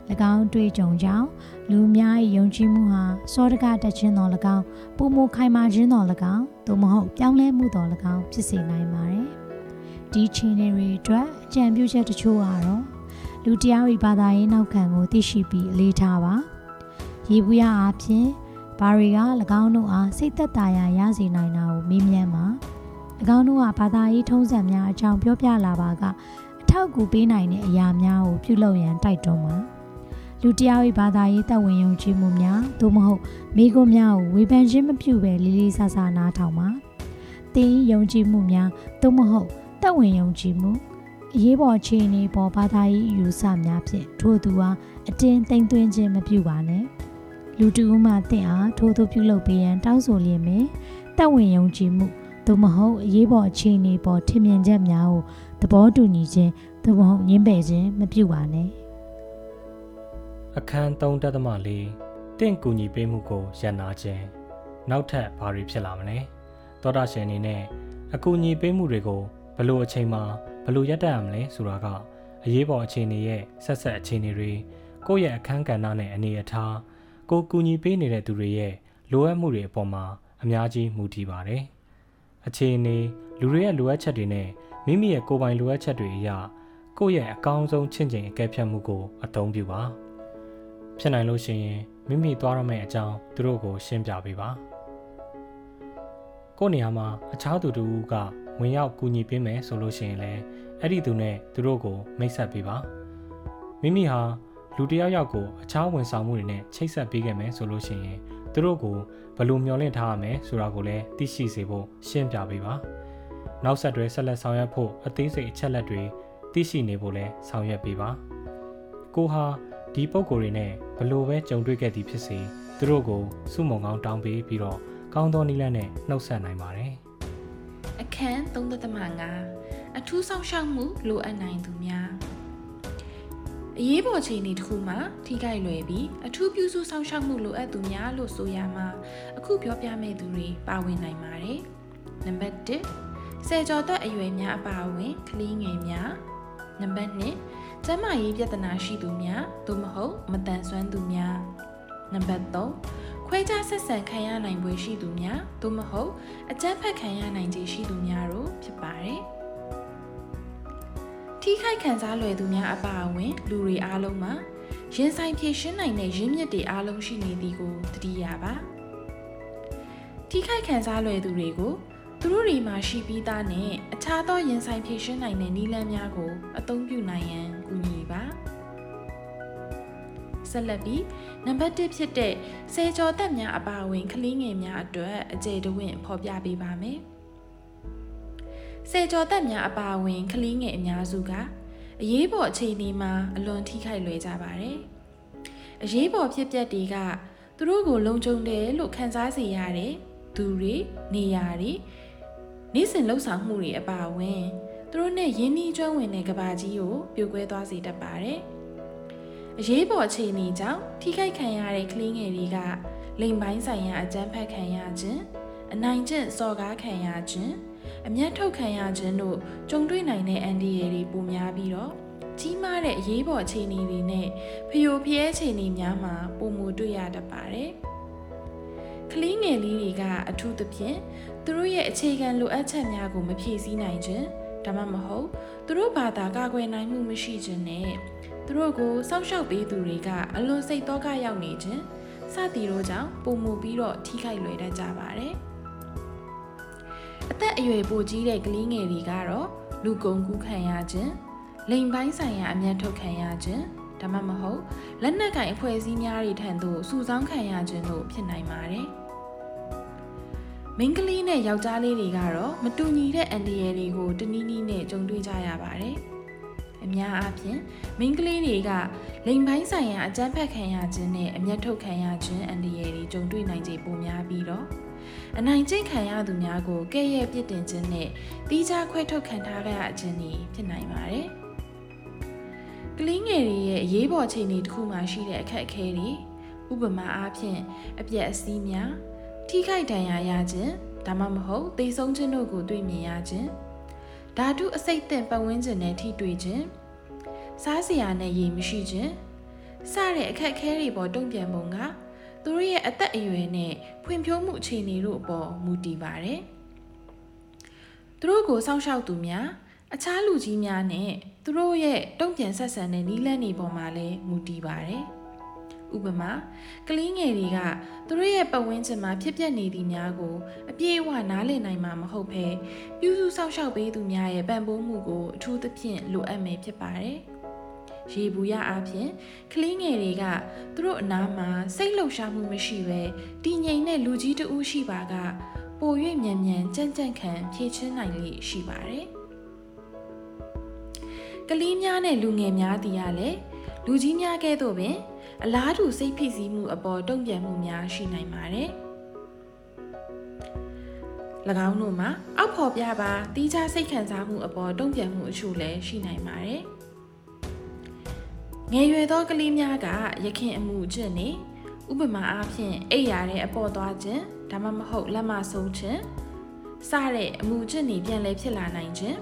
င်းတွေ့ကြုံကြောင့်လူများ၏ယုံကြည်မှုဟာစောတကတက်ခြင်းတော်၎င်းပုံမခိုင်မာခြင်းတော်၎င်းသို့မဟုတ်ပြောင်းလဲမှုတော်၎င်းဖြစ်စေနိုင်ပါတယ်။ဒီချင်းတွေအတွက်အကြံပြုချက်တချို့ကတော့လူတယောက်၏ဘာသာရေးနောက်ခံကိုသိရှိပြီးအလေးထားပါ။ရေဘူးရအားဖြင့်ဘာတွေက၎င်းတို့အားစိတ်သက်သာရာရစေနိုင်တာကိုမေးမြန်းပါ။၎င်းတို့ကဘာသာရေးထုံးစံများအကြောင်းပြောပြလာပါကအထောက်အကူပေးနိုင်တဲ့အရာများကိုပြုလုပ်ရန်တိုက်တွန်းပါ လူတယောက်၏ဘာသာရေးတဝင်ယုံကြည်မှုများသို့မဟုတ်မိဂုများကိုဝေဖန်ခြင်းမပြုဘဲလေးလေးဆဆနားထောင်ပါတင်းယုံကြည်မှုများသို့မဟုတ်တဝင်ယုံကြည်မှုအရေးပေါ်အခြေအနေပေါ်ဘာသာရေးယူဆများဖြင့်ထို့သူဟာအတင်းသိမ့်သွင်းခြင်းမပြုပါနဲ့လူတူဦးမှတင့်အားထိုးထိုးပြုလုပ်ပေးရန်တောင်းဆိုလျင်ပင်တဝင်ယုံကြည်မှုသို့မဟုတ်အရေးပေါ်အခြေအနေပေါ်ထင်မြင်ချက်များကိုသဘောတူညီခြင်းသို့မဟုတ်ညှင်းပယ်ခြင်းမပြုပါနဲ့ အခန်း3တက်သမလေးတင့်ကူညီပေးမှုကိုရန်နာခြင်းနောက်ထပ်ဘာတွေဖြစ်လာမလဲသောတာရှင်အနေနဲ့အကူအညီပေးမှုတွေကိုဘယ်လိုအချိန်မှာဘယ်လိုရပ်တန့်ရမလဲဆိုတာကအရေးပေါ်အခြေအနေရဲ့ဆက်ဆက်အခြေအနေတွေကိုယ့်ရဲ့အခန်းကဏ္ဍနဲ့အနေအထားကိုကူညီပေးနေတဲ့သူတွေရဲ့လိုအပ်မှုတွေအပေါ်မှာအများကြီးမူတည်ပါတယ်။အခြေအနေလူတွေရဲ့လိုအပ်ချက်တွေနဲ့မိမိရဲ့ကိုယ်ပိုင်လိုအပ်ချက်တွေအရကိုယ့်ရဲ့အကောင်းဆုံးချင့်ချိန်အကဲဖြတ်မှုကိုအသုံးပြုပါ။ ဖြစ်နိုင်လို့ရှိရင်မိမိသွားရမယ့်အကြောင်းသူတို့ကို ရှင်းပြပေးပါ။ကိုယ့်နေရာမှာအခြားသူတူကဝင်ရောက်ကူညီပေးမယ်ဆိုလို့ရှိရင်လည်းအဲ့ဒီသူနဲ့သူတို့ကိုမိတ်ဆက်ပေးပါ။မိမိဟာလူတယောက်ယောက်ကိုအခြားဝန်ဆောင်မှုတွေနဲ့ချိတ်ဆက်ပေးခဲ့မယ်ဆိုလို့ရှိရင်သူတို့ကိုဘယ်လိုမျှော်လင့်ထားရမယ်ဆိုတာကိုလည်းသိရှိစေဖို့ရှင်းပြပေးပါ။နောက်ဆက်တွဲဆက်လက်ဆောင်ရွက်ဖို့အသေးစိတ်အချက်လက်တွေသိရှိနေဖို့လည်းဆောင်ရွက်ပေးပါ။ကိုဟာဒီပုံကိုယ်တွေနဲ့ ဘလို့ပဲကြုံတွေ့ခဲ့သည်ဖြစ်စေသူတို့ကိုစုမုံကောင်းတောင်းပေးပြီးတော့ကောင်းသောနည်းလမ်းနဲ့နှုတ်ဆက်နိုင်ပါတယ်။အခန်း3.5အထူးဆောင်ရှောက်မှုလိုအပ်နိုင်သူများအရေးပေါ်ခြေအနေတစ်ခုမှာထိခိုက်လွယ်ပြီးအထူးပြုစုဆောင်ရှောက်မှုလိုအပ်သူများလို့ဆိုရမှာအခုပြောပြမယ့်သူတွေပါဝင်နိုင်ပါတယ်နံပါတ်1ဆယ်ကျော်သက်အရွယ်များအပါအဝင်ကလေးငယ်များနံပါတ်2 ကျန်းမာရေးပြဿနာရှိသူများသို့မဟုတ်မတန်ဆွမ်းသူများနံပါတ်3ခွဲခြားဆက်ဆံခံရနိုင်ပွဲရှိသူများသို့မဟုတ်အကြမ်းဖက်ခံရနိုင်ခြေရှိသူများတို့ဖြစ်ပါတယ်။ထိခိုက်ခံစားလွယ်သူများအပါအဝင် လူတွေအားလုံးမှာရင်ဆိုင်ဖြည့်ရှင်းနိုင်တဲ့ရင်းမြစ်တွေအားလုံးရှိနေသည်ကိုသတိရပါ။ထိခိုက်ခံစားလွယ်သူတွေကို သူတို့တွေမှာရှိပြီးသားနဲ့အခြားသောရင်ဆိုင်ဖြည့်ရှင်းနိုင်တဲ့နည်းလမ်းများကိုအသုံးပြုနိုင်ရန်ကူညီပါ။ဆက်လက်ပြီးနံပါတ်1ဖြစ်တဲ့ဆယ်ကျော်သက်များအပါအဝင်ကလေးငယ်များအတွက်အကျေတဝင့်ဖော်ပြပေးပါမယ်။ဆယ်ကျော်သက်များအပါအဝင်ကလေးငယ်အများစုကအရေးပေါ်အခြေအနေမှာအလွန်ထိခိုက်လွယ်ကြပါတယ်။အရေးပေါ်ဖြစ်ပျက်တွေကသူတို့ကိုလုံခြုံတယ်လို့ခံစားစေရတဲ့သူတွေနေရာတွေ နေ့စဉ်လှုပ်ဆောင်မှုတွေအပါအဝင်သူတို့နဲ့ရင်းနှီးကျွမ်းဝင်တဲ့ကဘာကြီးကိုပြိုကွဲသွားစေတတ်ပါတယ်။အရေးပေါ်အခြေအနေကြောင့်ထိခိုက်ခံရတဲ့ကလေးငယ်တွေကလိမ်ပိုင်းဆိုင်ရာအကြမ်းဖက်ခံရခြင်းအနိုင်ကျင့်စော်ကားခံရခြင်းအမျက်ထုတ်ခံရခြင်းတို့ကြုံတွေ့နိုင်တဲ့အန်ဒီရယ်တွေပိုများပြီးတော့ကြီးမားတဲ့အရေးပေါ်အခြေအနေတွေနဲ့ဖျို့ဖျဲအခြေအနေများမှာပုံမူတွေ့ရတတ်ပါတယ်။ကလေးငယ်လေးတွေကအထူးသဖြင့် သူတို့ရဲ့အခြေခံလိုအပ်ချက်များကိုမဖြည့်ဆည်းနိုင်ခြင်းဒါမှမဟုတ်သူတို့ဘာသာကာကွယ်နိုင်မှုမရှိခြင်းနဲ့သူတို့ကိုစောင့်ရှောက်ပေးသူတွေကအလွန်စိတ်တော့ကရောက်နေခြင်းစသည်တို့ကြောင့်ပုံမူပြီးတော့ထိခိုက်လွယ်တတ်ကြပါတယ်။အသက်အရွယ်ပိုကြီးတဲ့ကလေးငယ်တွေကတော့လူကုန်ကူးခံရခြင်းလိမ်ပိုင်းဆိုင်ရာအမျက်ထုတ်ခံရခြင်းဒါမှမဟုတ်လက်နက်ကင်အဖွဲ့အစည်းများတွေထံသို့စုဆောင်းခံရခြင်းတို့ဖြစ်နိုင်ပါတယ်။ မိန်းကလေးနဲ့ယောက်ျားလေးတွေကတော့မတူညီတဲ့အန်ဒီရယ်တွေကိုတနည်းနည်းနဲ့ကြုံတွေ့ကြရပါတယ်။အများအားဖြင့်မိန်းကလေးတွေကလိမ်ပိုင်းဆိုင်ရာအကြမ်းဖက်ခံရခြင်းနဲ့အမျက်ထုတ်ခံရခြင်းအန်ဒီရယ်တွေကြုံတွေ့နိုင်ခြေပိုများပြီးတော့အနိုင်ကျင့်ခံရသူများကိုကဲ့ရဲ့ပြစ်တင်ခြင်းနဲ့တီးခြားခွဲထုတ်ခံထားရခြင်းတွေဖြစ်နိုင်ပါတယ်။ကလေးငယ်တွေရဲ့အရေးပေါ်အခြေအနေတစ်ခုမှရှိတဲ့အခက်အခဲတွေဥပမာအားဖြင့်အပြက်အစီးများ ထိခိုက်ဒဏ်ရာရခြင်းဒါမှမဟုတ်သေဆုံးခြင်းတို့ကိုတွေ့မြင်ရခြင်းဓာတုအစိတ်သင့်ပတ်ဝန်းကျင်နဲ့ထိတွေ့ခြင်းစားစရာနဲ့ရေမရှိခြင်းစတဲ့အခက်အခဲတွေပေါ်တုံ့ပြန်ပုံကသူတို့ရဲ့အသက်အရွယ်နဲ့ဖွံ့ဖြိုးမှုအခြေအနေတို့အပေါ်မူတည်ပါတယ်။သူတို့ကိုစောင့်ရှောက်သူများအခြားလူကြီးများနဲ့သူတို့ရဲ့တုံ့ပြန်ဆက်ဆံတဲ့နည်းလမ်းတွေပေါ်မှာလည်းမူတည်ပါတယ်။ ဥပမာကလေးငယ်တွေကသူတို့ရဲ့ပတ်ဝန်းကျင်မှာဖြစ်ပျက်နေသည့်များကိုအပြည့်အဝနားလည်နိုင်မှာမဟုတ်ဘဲပြုစုစောင့်ရှောက်ပေးသူများရဲ့ပံ့ပိုးမှုကိုအထူးသဖြင့်လိုအပ်မယ်ဖြစ်ပါတယ်။ရေဘူးရအပြင်ကလေးငယ်တွေကသူတို့အနားမှာစိတ်လှုပ်ရှားမှုမရှိပဲတည်ငြိမ်တဲ့လူကြီးတဦးရှိပါကပို၍မြန်မြန်ကြမ်းကြမ်းခံဖြည့်ချင်းနိုင်လိရှိပါတယ်။ကလေးများနဲ့လူငယ်များတည်ရလဲလူကြီးများကဲ့သို့ပင် အလားတူစိတ်ဖိစီးမှုအပေါ်တုံ့ပြန်မှုများရှိနိုင်ပါတယ်။၎င်းတို့မှာအောက်ဖော်ပြပါတီးခြားစိတ်ခံစားမှုအပေါ်တုံ့ပြန်မှုအချို့လည်းရှိနိုင်ပါတယ်။ငယ်ရွယ်သောကလေးများကရခင်အမှုအကျင့်နေဥပမာအားဖြင့်အိပ်ရာတဲ့အပေါ်သွားခြင်းဒါမှမဟုတ်လက်မဆုံးခြင်းစတဲ့အမှုအကျင့်တွေပြန်လည်ဖြစ်လာနိုင်ခြင်း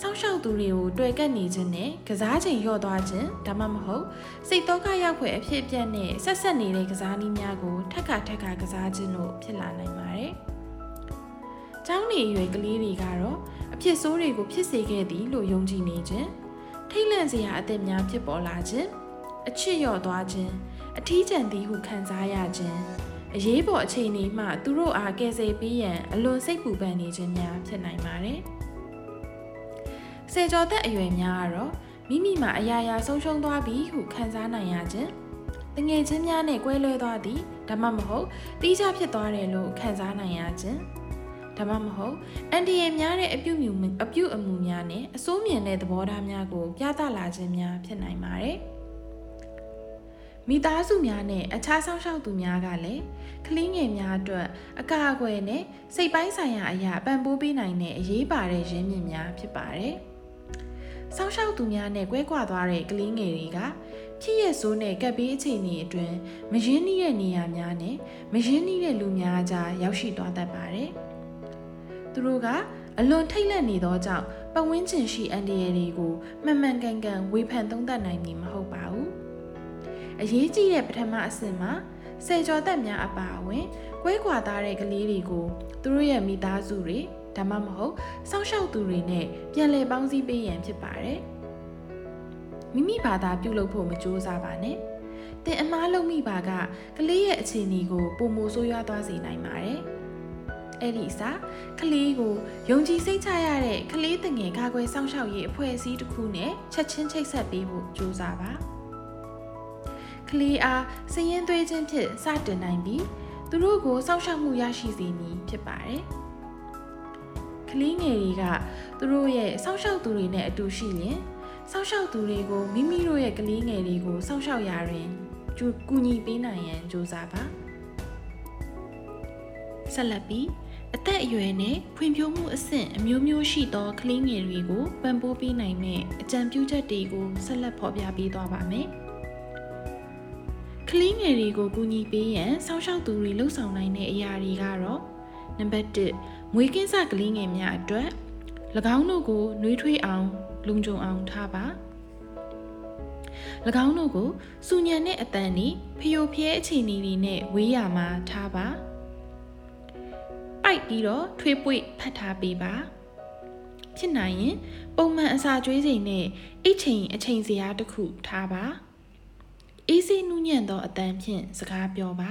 စောင့်ရှောက်သူတွေကိုတွေ့ကပ်နေခြင်းနဲ့ကစားချိန်လျော့သွားခြင်းဒါမှမဟုတ်စိတ်တော့ကရောက်ဖွယ်အဖြစ်အပျက်နဲ့ဆက်ဆက်နေတဲ့ကစားနည်းများကိုထက်ခါထက်ခါကစားခြင်းတို့ဖြစ်လာနိုင်ပါတယ်။ကျောင်းနေအရွယ်ကလေးတွေကတော့အဖြစ်ဆိုးတွေကိုဖြစ်စေခဲ့သည်လို့ယုံကြည်နေခြင်းထိတ်လန့်စရာအသစ်များဖြစ်ပေါ်လာခြင်းအချစ်လျော့သွားခြင်းအထီးကျန်သည်ဟုခံစားရခြင်းအရေးပေါ်အခြေအနေမှသူတို့အားကယ်ဆယ်ပေးရန်အလွန်စိတ်ပူပန်နေခြင်းများဖြစ်နိုင်ပါတယ်။ ဆယ်ကျော်သက်အရွယ်များကတော့မိမိမှာအရာရာဆုံးရှုံးသွားပြီဟုခံစားနိုင်ရခြင်းတငယ်ချင်းများနဲ့ကွဲလွဲသွားသည်ဒါမှမဟုတ်တီးခြားဖြစ်သွားတယ်လို့ခံစားနိုင်ရခြင်းဒါမှမဟုတ်အန်တီရဲ့များတဲ့အပြုမြူအပြုအမူများနဲ့အစိုးမြင်တဲ့သဘောထားများကိုပြသလာခြင်းများဖြစ်နိုင်ပါတယ်မိသားစုများနဲ့အခြားဆောင်ရှောက်သူများကလည်းကလေးငယ်များအတွက်အကာအကွယ်နဲ့စိတ်ပိုင်းဆိုင်ရာအရာပံ့ပိုးပေးနိုင်တဲ့အရေးပါတဲ့ရင်းမြစ်များဖြစ်ပါတယ်။ စောင်းရှောက်သူများနဲ့ကွဲကွာသွားတဲ့ကလေးငယ်တွေကဖြစ်ရဆိုးနဲ့ကပ်ဘေးအခြေအနေအတွင်းမရင်းနှီးတဲ့နေရာများနဲ့မရင်းနှီးတဲ့လူများကြားရောက်ရှိသွားတတ်ပါတယ်။သူတို့ကအလွန်ထိတ်လန့်နေသောကြောင့်ပဝင်းကျင်ရှိအန်ဒီရတွေကိုမှန်မှန်ကန်ကန်ဝေဖန်သုံးသပ်နိုင်မည်မဟုတ်ပါဘူး။အရေးကြီးတဲ့ပထမအဆင့်မှာစေကျော်သက်များအပါအဝင်ကွဲကွာသားတဲ့ကလေးတွေကိုသူတို့ရဲ့မိသားစုတွေ ဒါမှမဟုတ်စောင့်ရှောက်သူတွေနဲ့ပြန်လည်ပေါင်းစည်းပေးရန်ဖြစ်ပါတယ်မိမိဘာသာပြုလုပ်ဖို့မကြိုးစားပါနဲ့တင်အမားလုပ်မိပါကကလေးရဲ့အခြေအနေကိုပုံမိုဆိုးရွားသွားစေနိုင်ပါတယ်အဲ့ဒီအစားကလေးကိုယုံကြည်စိတ်ချရတဲ့ကလေးတငယ်ကာကွယ်စောင့်ရှောက်ရေးအဖွဲ့အစည်းတစ်ခုနဲ့ချက်ချင်းချိတ်ဆက်ပေးဖို့ကြိုးစားပါကလေးအားစည်ရင်သွေးခြင်းဖြင့်စတင်နိုင်ပြီးသူတို့ကိုစောင့်ရှောက်မှုရရှိစေမည်ဖြစ်ပါတယ်။က လေးငယ်တွေကသူတို့ရဲ့စောင့်ရှောက်သူတွေနဲ့အတူရှိရင်စောင့်ရှောက်သူတွေကိုမိမိတို့ရဲ့ကလေးငယ်တွေကိုစောင့်ရှောက်ရာတွင်ကျူကူညီပေးနိုင်ရန်ကြိုးစားပါဆက်လက်ပြီးအသက်အရွယ်နဲ့ဖွံ့ဖြိုးမှုအဆင့်အမျိုးမျိုးရှိသောကလေးငယ်တွေကိုပံ့ပိုးပေးနိုင်မယ့်အကြံပြုချက်တွေကိုဆက်လက်ဖော်ပြပေးသွားပါမယ်ကလေးငယ်တွေကိုကူညီပေးရန်စောင့်ရှောက်သူတွေလှုပ်ဆောင်နိုင်တဲ့အရာတွေကတော့နံပါတ်1 မွေးကင်းစကလေးငယ်များအတွက်၎င်းတို့ကိုနှွေးထွေးအောင်လုံခြုံအောင်ထားပါ၎င်းတို့ကိုစူညံတဲ့အတန်ဤဖျို့ဖျဲအခြေအနေတွေနဲ့ဝေးရမှာထားပါပိုက်ပြီးတော့ထွေးပွေဖတ်ထားပေးပါဖြစ်နိုင်ရင် ပုံမှန်အစာကျွေးချိန်နဲ့အိတ်ချိန်အချိန်စရာတစ်ခုထားပါအေးစေးနူးညံ့သောအတန်ဖြင့်စကားပြောပါ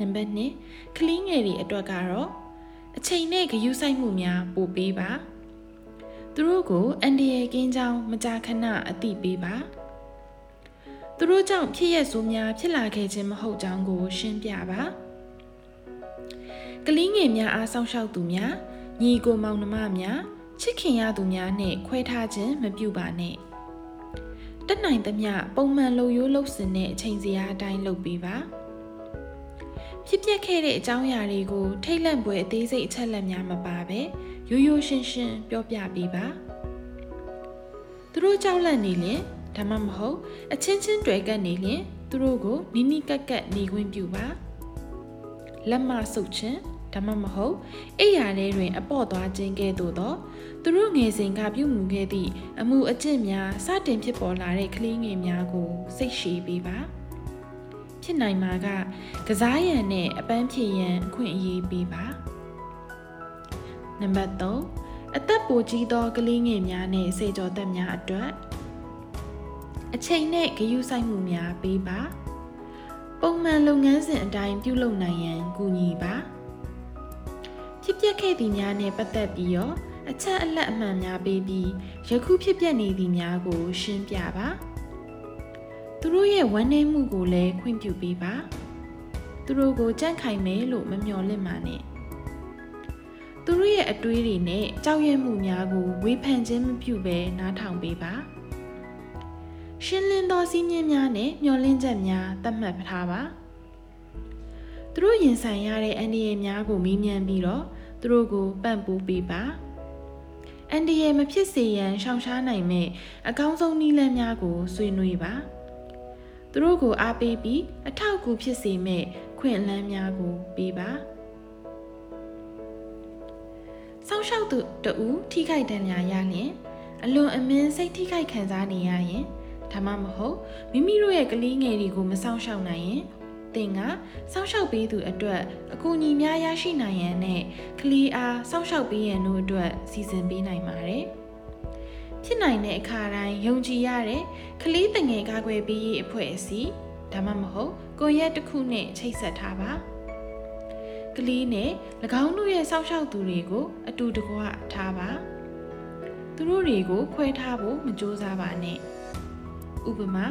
နံပါတ်2ကလေးငယ်တွေအတွက်ကတော့အချိန်နဲ့ဂရုစိုက်မှုများပို့ပေးပါသူတို့ကိုအန်ဒီရဲ့ကင်းကြောင်းမကြာခဏအသိပေးပါသူတို့ကြောင့်ဖြစ်ရဆိုးများဖြစ်လာခဲ့ခြင်းမဟုတ်ကြောင်းကို ရှင်းပြပါကလေးငယ်များအားစောင့်ရှောက်သူများညီကိုမောင်နှမများချစ်ခင်ရသူများနဲ့ခွဲထားခြင်းမပြုပါနဲ့တက်နိုင်သမျှပုံမှန်လုံရိုးလှုပ်စင်တဲ့အချိန်စရာအတိုင်းလုပ်ပေးပါ ဖြစ်ပျက်ခဲ့တဲ့အကြောင်းအရာတွေကိုထိတ်လန့်ပွဲအသေးစိတ်အချက်လက်များမပါပဲရိုးရိုးရှင်းရှင်းပြောပြပေးပါသူတို့ကြောက်လန့်နေရင်ဒါမှမဟုတ်အချင်းချင်းတွေ့ကပ်နေရင်သူတို့ကိုနီးနီးကပ်ကပ်နေခွင့်ပြုပါလက်မဆုပ်ခြင်းဒါမှမဟုတ်အိယာထဲတွင် အပေါ့သွားခြင်းကဲ့သို့သောသူတို့ငယ်စဉ်ကပြုမှုခဲ့သည့်အမှုအကျင့်များစတင်ဖြစ်ပေါ်လာတဲ့ကလေးငယ်များကိုစိတ်ရှည်ပေးပါ ဖြစ်နိုင်မှာကကစားရန်နဲ့အပန်းဖြေရန်အခွင့်အရေးပေးပါနံပါတ်3အသက်ပိုကြီးသောကလေးငယ်များနဲ့စေကျော်သက်များအတွက်အချိန်နဲ့ဂရုစိုက်မှုများပေးပါပုံမှန်လုပ်ငန်းစဉ်အတိုင်းပြုလုပ်နိုင်ရန်ကူညီပါဖြစ်ပျက်ခဲ့သည်များနဲ့ပတ်သက်ပြီးတော့အချက်အလက်အမှန်များပေးပြီးယခုဖြစ်ပျက်နေသည်များကို ရှင်းပြပါ သူတို့ရဲ့ဝမ်းနည်းမှုကိုလည်းခွင့်ပြုပေးပါသူတို့ကိုကြန့်ခိုင်မယ်လို့မမျှော်လင့်ပါနဲ့သူတို့ရဲ့အတွေးတွေနဲ့ကြောက်ရွံ့မှုများကိုဝေဖန်ခြင်းမပြုဘဲနားထောင်ပေးပါရှင်းလင်းသောစည်းမျဉ်းများနဲ့မျှော်လင့်ချက်များသတ်မှတ်ထားပါသူတို့ရင်ဆိုင်ရတဲ့အန္တရာယ်များကိုမေးမြန်းပြီးတော့သူတို့ကိုပံ့ပိုးပေးပါအန္တရာယ်မဖြစ်စေရန်ရှောင်ရှားနိုင်မဲ့အကောင်းဆုံးနည်းလမ်းများကိုဆွေးနွေးပါ သူတို့ကိုအားပေးပြီးအထောက်အကူဖြစ်စေမဲ့ခွင့်လန်းများကိုပေးပါစောင့်ရှောက်သူတဦးထိခိုက်ဒဏ်ရာရလျင်အလွန်အမင်းစိတ်ထိခိုက်ခံစားနေရရင်ဒါမှမဟုတ်မိမိတို့ရဲ့ကလေးငယ်တွေကိုမစောင့်ရှောက်နိုင်ရင်တင်ကစောင့်ရှောက်ပေးသူအတွက်အကူအညီများရရှိနိုင်ရန်နဲ့ကလေးအားစောင့်ရှောက်ပေးရန်တို့အတွက်စီစဉ်ပေးနိုင်ပါတယ်။ ဖြစ်နိုင်တဲ့အခါတိုင်းယုံကြည်ရတဲ့ကလေးတငယ်ကာကွယ်ပေးရေးအဖွဲ့အစည်းဒါမှမဟုတ်ကိုရက်တစ်ခုနဲ့ချိတ်ဆက်ထားပါ။ကလေးနဲ့၎င်းတို့ရဲ့စောင့်ရှောက်သူတွေကို အတူတကွထားပါ။သူတို့တွေကိုခွဲထားဖို့မကြိုးစားပါနဲ့။ဥပမာ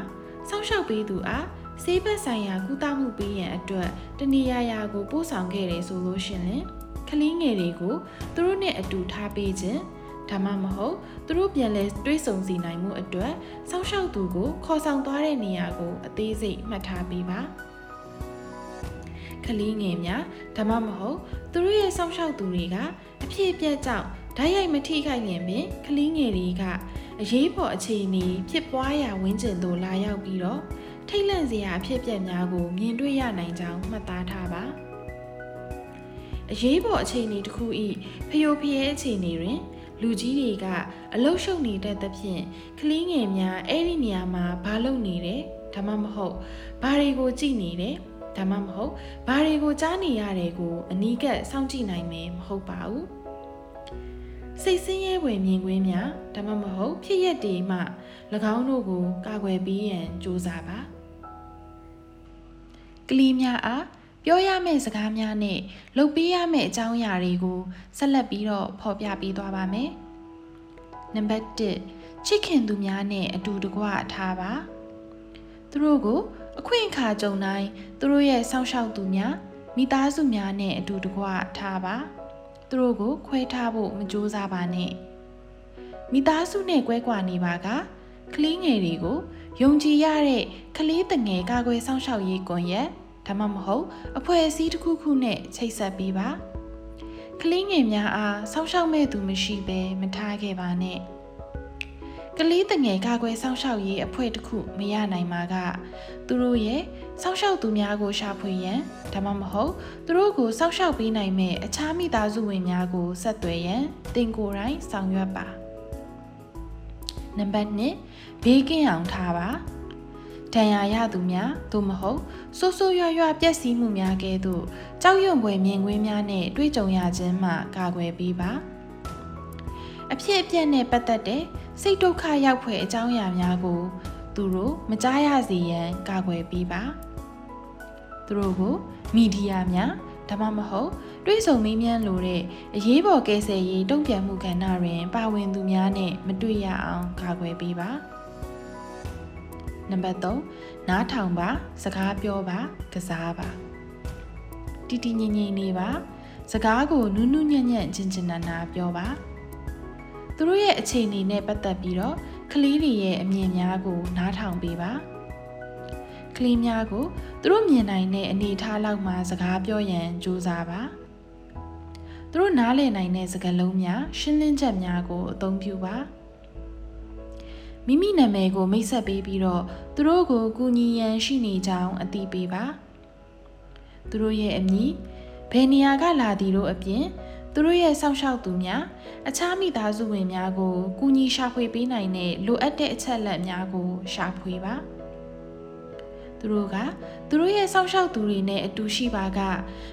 စောင့်ရှောက်ပေးသူအားဆေးဘက်ဆိုင်ရာကုသမှုပေးရန်အတွက်တနေရာရာကိုပို့ဆောင်ခဲ့တယ်ဆိုလို့ရှင်လင်ကလေးငယ်တွေကိုသူတို့နဲ့အတူထားပေးခြင်း ဒါမှမဟုတ်သူတို့ပြန်လဲတွေးဆုံစီနိုင်မှုအတွက်စောင့်ရှောက်သူကိုခေါ်ဆောင်သွားတဲ့နေရာကိုအသေးစိတ်မှတ်ထားပေးပါကလေးငယ်များဒါမှမဟုတ်သူတို့ရဲ့စောင့်ရှောက်သူတွေကအဖြစ်အပျက်ကြောင့်ဓာတ်ရိုက်မထိခိုက်ရင်ပင်ကလေးငယ်တွေကအရေးပေါ်အခြေအနေဖြစ်ပွားရာဝန်းကျင်သို့လာရောက်ပြီးတော့ထိတ်လန့်စရာအဖြစ်အပျက်များကိုမြင်တွေ့ရနိုင်ကြောင်းမှတ်သားထားပါအရေးပေါ်အခြေအနေတစ်ခု၏ဖျို့ဖျဲအခြေအနေတွင် လူကြီးတွေကအလုရှုပ်နေတဲ့သဖြင့်ကလေးငယ်များအဲ့ဒီနေရာမှာဘာလုပ်နေတယ်ဒါမှမဟုတ်ဘာတွေကိုကြည့်နေတယ်ဒါမှမဟုတ်ဘာတွေကိုကြားနေရတယ်ကိုအနီးကပ်စောင့်ကြည့်နိုင်မယ်မဟုတ်ပါဘူးစိတ်ဆင်းရဲဖွယ်မြင်ကွင်းများဒါမှမဟုတ်ဖြစ်ရက်တွေမှ၎င်းတို့ကိုကာကွယ်ပေးရန်ကြိုးစားပါကလေးများအား ပြောရမယ့်စကားများနဲ့လုပ်ပေးရမယ့်အကြောင်းအရာတွေကိုဆက်လက်ပြီးတော့ဖော်ပြပေးသွားပါမယ်။နံပါတ်1ချစ်ခင်သူများနဲ့အတူတကွထားပါ။သူတို့ကိုအခွင့်အခါကြုံတိုင်းသူတို့ရဲ့စောင့်ရှောက်သူများမိသားစုများနဲ့အတူတကွထားပါ။သူတို့ကိုခွဲထားဖို့မကြိုးစားပါနဲ့။မိသားစုနဲ့ကွဲကွာနေပါကကလေးငယ်တွေကိုယုံကြည်ရတဲ့ကလေးတငယ်ကာကွယ်စောင့်ရှောက်ရေးကွန်ရက် ဒါမှမဟုတ်အဖွဲ့အစည်းတစ်ခုခုနဲ့ချိတ်ဆက်ပေးပါကလေးငယ်များအားစောင့်ရှောက်မဲ့သူမရှိဘဲမထားခဲ့ပါနဲ့ကလေးတငယ်ကာကွယ်စောင့်ရှောက်ရေးအဖွဲ့တစ်ခုမရနိုင်မှာကသူတို့ရဲ့စောင့်ရှောက်သူများကိုရှာဖွေရန်ဒါမှမဟုတ်သူတို့ကိုစောင့်ရှောက်ပေးနိုင်မဲ့အခြားမိသားစုဝင်များကိုဆက်သွယ်ရန်တင်ကိုယ်တိုင်ဆောင်ရွက်ပါနံပါတ်1ဘေးကင်းအောင်ထားပါ ဒဏ်ရာရသူများသို့မဟုတ်ဆိုးဆိုးရွားရွားပျက်စီးမှုများကဲ့သို့ကြောက်ရွံ့ဖွယ်မြင်ကွင်းများနဲ့တွေ့ကြုံရခြင်းမှကာကွယ်ပေးပါအဖြစ်အပျက်နဲ့ပတ်သက်တဲ့စိတ်ဒုက္ခရောက်ဖွယ်အကြောင်းအရာများကို သူတို့မကြားရစေရန်ကာကွယ်ပေးပါသူတို့ကိုမီဒီယာများဒါမှမဟုတ်တွေးဆုံမေးမြန်းလိုတဲ့အရေးပေါ်ကယ်ဆယ်ရေးတုံ့ပြန်မှုကဏ္ဍတွင် ပါဝင်သူများနဲ့မတွေ့ရအောင်ကာကွယ်ပေးပါ နံပါတ်3နားထောင်ပါ စကားပြောပါ ကစားပါတီတီငိမ့်ငိမ့်နေပါ စကားကိုနူးနူးညံ့ညံ့ချင်းချင်းနာနာပြောပါသူတို့ရဲ့အခြေအနေနဲ့ပတ်သက်ပြီးတော့ကလေးတွေရဲ့အမြင်များကို နားထောင်ပေးပါကလေးများကိုသူတို့မြင်နိုင်တဲ့အနေအထားလောက်မှာစကားပြောရန်ကြိုးစားပါသူတို့နားလည်နိုင်တဲ့စကားလုံးများရှင်းလင်းချက်များကိုအသုံးပြုပါ မိမိနာမည်ကိုမိတ်ဆက်ပေးပြီးတော့သူတို့ကိုကူညီရန်ရှိနေကြောင်းအသိပေးပါသူတို့ရဲ့အမည်ဘယ်နေရာကလာသည်တို့အပြင်သူတို့ရဲ့စောင့်ရှောက်သူများအခြားမိသားစုဝင်များကိုကူညီရှာဖွေပေးနိုင်တဲ့လိုအပ်တဲ့အချက်လက်များကိုရှာဖွေပါသူတို့ကသူတို့ရဲ့စောင့်ရှောက်သူတွေနဲ့အတူရှိပါက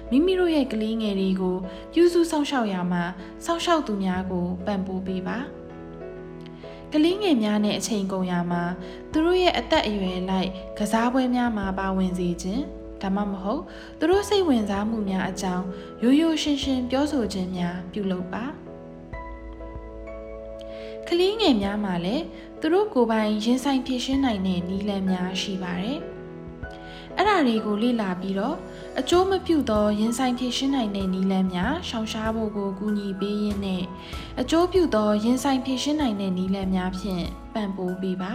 မိမိတို့ရဲ့ကလေးငယ်တွေကိုပြုစုစောင့်ရှောက်ရမှာစောင့်ရှောက်သူများကိုပံ့ပိုးပေးပါ ကလေးငယ်များနဲ့အချိန်ကုန်ရမှာသူတို့ရဲ့အသက်အရွယ်လိုက်ကစားပွဲများမှာပါဝင်စေခြင်းဒါမှမဟုတ်သူတို့စိတ်ဝင်စားမှုများအကြောင်းရိုးရိုးရှင်းရှင်းပြောဆိုခြင်းများပြုလုပ်ပါကလေးငယ်များမှာလည်းသူတို့ကိုယ်ပိုင်ရင်ဆိုင်ဖြည့်ရှင်းနိုင်တဲ့နည်းလမ်းများရှိပါတယ် အဲ့ဒါတွေကိုလေ့လာပြီးတော့အကျိုးမပြုသောရင်ဆိုင်ဖြည့်ရှင်းနိုင်တဲ့နည်းလမ်းများရှောင်ရှားဖို့ကိုကူညီပေးရင်းနဲ့အကျိုးပြုသောရင်ဆိုင်ဖြည့်ရှင်းနိုင်တဲ့နည်းလမ်းများဖြင့်ပံ့ပိုးပေးပါ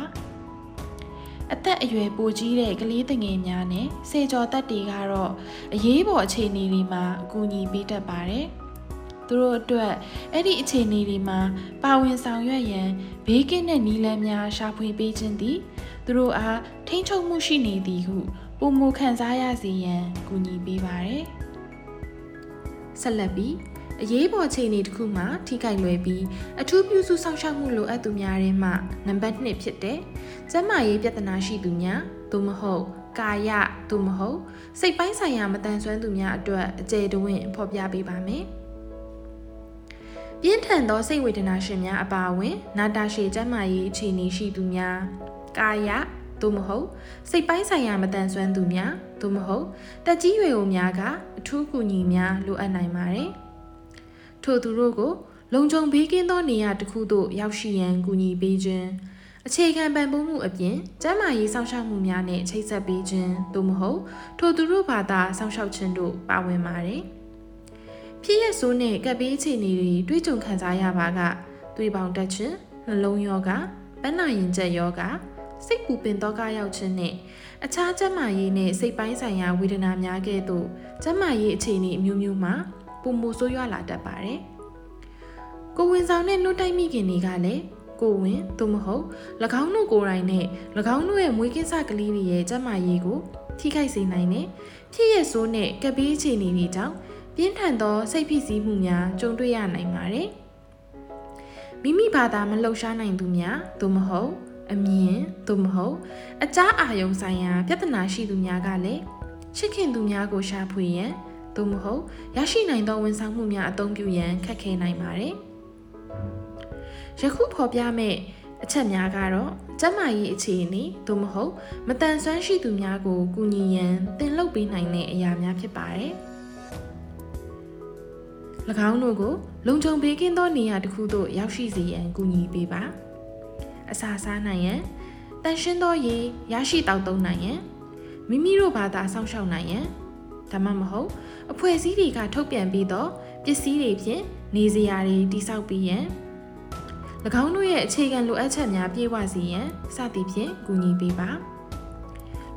အသက်အရွယ်ပိုကြီးတဲ့ကလေးငယ်များနဲ့စေကျော်သက်တွေကတော့အရေးပေါ်အခြေအနေတွေမှာအကူအညီပေးတတ်ပါတယ်။သူတို့အတွက်အဲ့ဒီအခြေအနေတွေမှာပါဝင်ဆောင်ရွက်ရန်ဘေးကင်းတဲ့နည်းလမ်းများရှာဖွေပေးခြင်းသည်သူတို့အားထိန်းချုပ်မှုရှိနေသည်ဟု ပုံမခံစားရစေရန်ကူညီပေးပါတယ်။ဆက်လက်ပြီးအအရေးပေါ်အခြေအနေတစ်ခုမှာထိခိုက်လွယ်ပြီးအထူးပြုစုစောင့်ရှောက်မှုလိုအပ်သူများထဲမှာနံပါတ်1ဖြစ်တဲ့ကျန်းမာရေးပြဿနာရှိသူများသို့မဟုတ်ကာယသို့မဟုတ်စိတ်ပိုင်းဆိုင်ရာမတန်ဆွမ်းသူများအတွက်အကျယ်တဝင့်ဖော်ပြပေးပါမယ်။ပြင်းထန်သောစိတ်ဝေဒနာရှင်များအပါအဝင် နာတာရှည်ကျန်းမာရေးအခြေအနေရှိသူများကာယ သို့မဟုတ်စိတ်ပိုင်းဆိုင်ရာမတန်ဆွမ်းသူများသို့မဟုတ်တက်ကြီးရွယ်အိုများကအထူးကူညီများလိုအပ်နိုင်ပါတယ်။ထို့သူတို့ကို လုံခြုံဘေးကင်းသောနေရာတစ်ခုသို့ရောက်ရှိရန်ကူညီပေးခြင်းအခြေခံပံ့ပိုးမှုအပြင်ကျန်းမာရေးစောင့်ရှောက်မှုများနဲ့ချိတ်ဆက်ပေးခြင်းသို့မဟုတ်ထိုသူတို့ဘာသာစောင့်ရှောက်ခြင်းတို့ပါဝင်ပါတယ်။ဖြစ်ရဆိုးနဲ့ကပ်ဘေးအခြေအနေတွေတွေးကြုံခံစားရပါကသွေးပေါင်တက်ခြင်းနှလုံးယောဂပန်းနာရင်ကျက်ယောဂ စိတ်ပူပင်သောကရောက်ခြင်းနဲ့အခြားကျန်းမာရေးနဲ့စိတ်ပိုင်းဆိုင်ရာဝေဒနာများကဲ့သို့ကျန်းမာရေးအခြေအနေအမျိုးမျိုးမှာပုံမဆိုးရွားလာတတ်ပါတယ်။ကိုဝင်ဆောင်တဲ့နှုတ်တိုက်မိခင်တွေကလည်းကိုဝင်သို့မဟုတ်၎င်းတို့ကိုယ်တိုင်နဲ့၎င်းတို့ရဲ့မွေးကင်းစကလေးတွေရဲ့ကျန်းမာရေးကိုထိခိုက်စေနိုင်တဲ့ဖြစ်ရဆိုးနဲ့ကပ်ဘေးအခြေအနေတွေကြောင့်ပြင်းထန်သောစိတ်ဖိစီးမှုများကြုံတွေ့ရနိုင်ပါတယ်။မိမိဘာသာမလှုပ်ရှားနိုင်သူများသို့မဟုတ် အမြင်သို့မဟုတ် အကြားအာယုံဆိုင်ရာပြဿနာရှိသူများကလည်းချစ်ခင်သူများကိုရှာဖွေရန်သို့မဟုတ်ရရှိနိုင်သောဝန်ဆောင်မှုများအသုံးပြုရန်ခက်ခဲနိုင်ပါတယ်။ယခုဖော်ပြမယ့်အချက်များကတော့ကျန်းမာရေးအခြေအနေသို့မဟုတ်မတန်ဆွမ်းရှိသူများကိုကူညီရန်တင်လုပ်ပေးနိုင်တဲ့အရာများဖြစ်ပါတယ်။၎င်းတို့ကိုလုံခြုံပေးကင်းသောနေရာတစ်ခုသို့ရောက်ရှိစေရန်ကူညီပေးပါ အစာစားနိုင်ရန်တန်ရှင်းသောရေရရှိတောက်သုံးနိုင်ရန်မိမိတို့ဘာသာစောင့်ရှောက်နိုင်ရန်ဒါမှမဟုတ်အဖွဲ့အစည်းတွေကထုတ်ပြန်ပြီးသောပစ္စည်းတွေဖြင့်နေစရာတွေတိစောက်ပြီးရန်၎င်းတို့ရဲ့အခြေခံလိုအပ်ချက်များပြည့်ဝစေရန်စသည်ဖြင့်ကူညီပေးပါ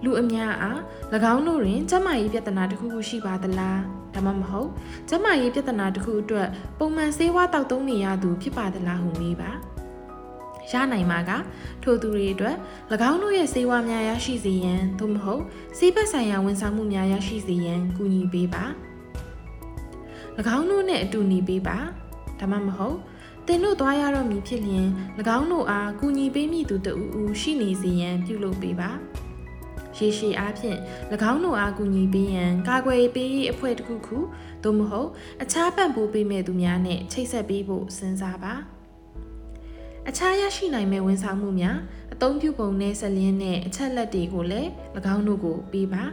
လူအများအား၎င်းတို့တွင်ကျန်းမာရေးပြဿနာတစ်ခုခုရှိပါသလားဒါမှမဟုတ်ကျန်းမာရေးပြဿနာတစ်ခုအတွက်ပုံမှန်ဆေးဝါးတောက်သုံးနေရသူဖြစ်ပါသလားဟုမေးပါ ရနိုင်မှာကထိုသူတွေအတွက်၎င်းတို့ရဲ့ဆေးဝါးများရရှိစေရန်သို့မဟုတ်ဆေးဘက်ဆိုင်ရာဝန်ဆောင်မှုများရရှိစေရန်ကူညီပေးပါ၎င်းတို့နဲ့အတူနေပေးပါဒါမှမဟုတ်တင်တို့သွားရတော့မည်ဖြစ်လျင်၎င်းတို့အားကူညီပေးမည်သူတဦးဦးရှိနေစေရန်ပြုလုပ်ပေးပါရေရှည်အားဖြင့်၎င်းတို့အားကူညီပေးရန်ကာကွယ်ပေးရေးအဖွဲ့တစ်ခုခုသို့မဟုတ်အခြားပံ့ပိုးပေးမဲ့သူများနဲ့ချိတ်ဆက်ပေးဖို့စဉ်းစားပါ အခြားရရှိနိုင်မဲ့ဝန်ဆောင်မှုများအသုံးပြုပုံနဲ့ဆက်လင်းနဲ့အချက်လက်တွေကိုလည်း၎င်းတို့ကိုပေးပါ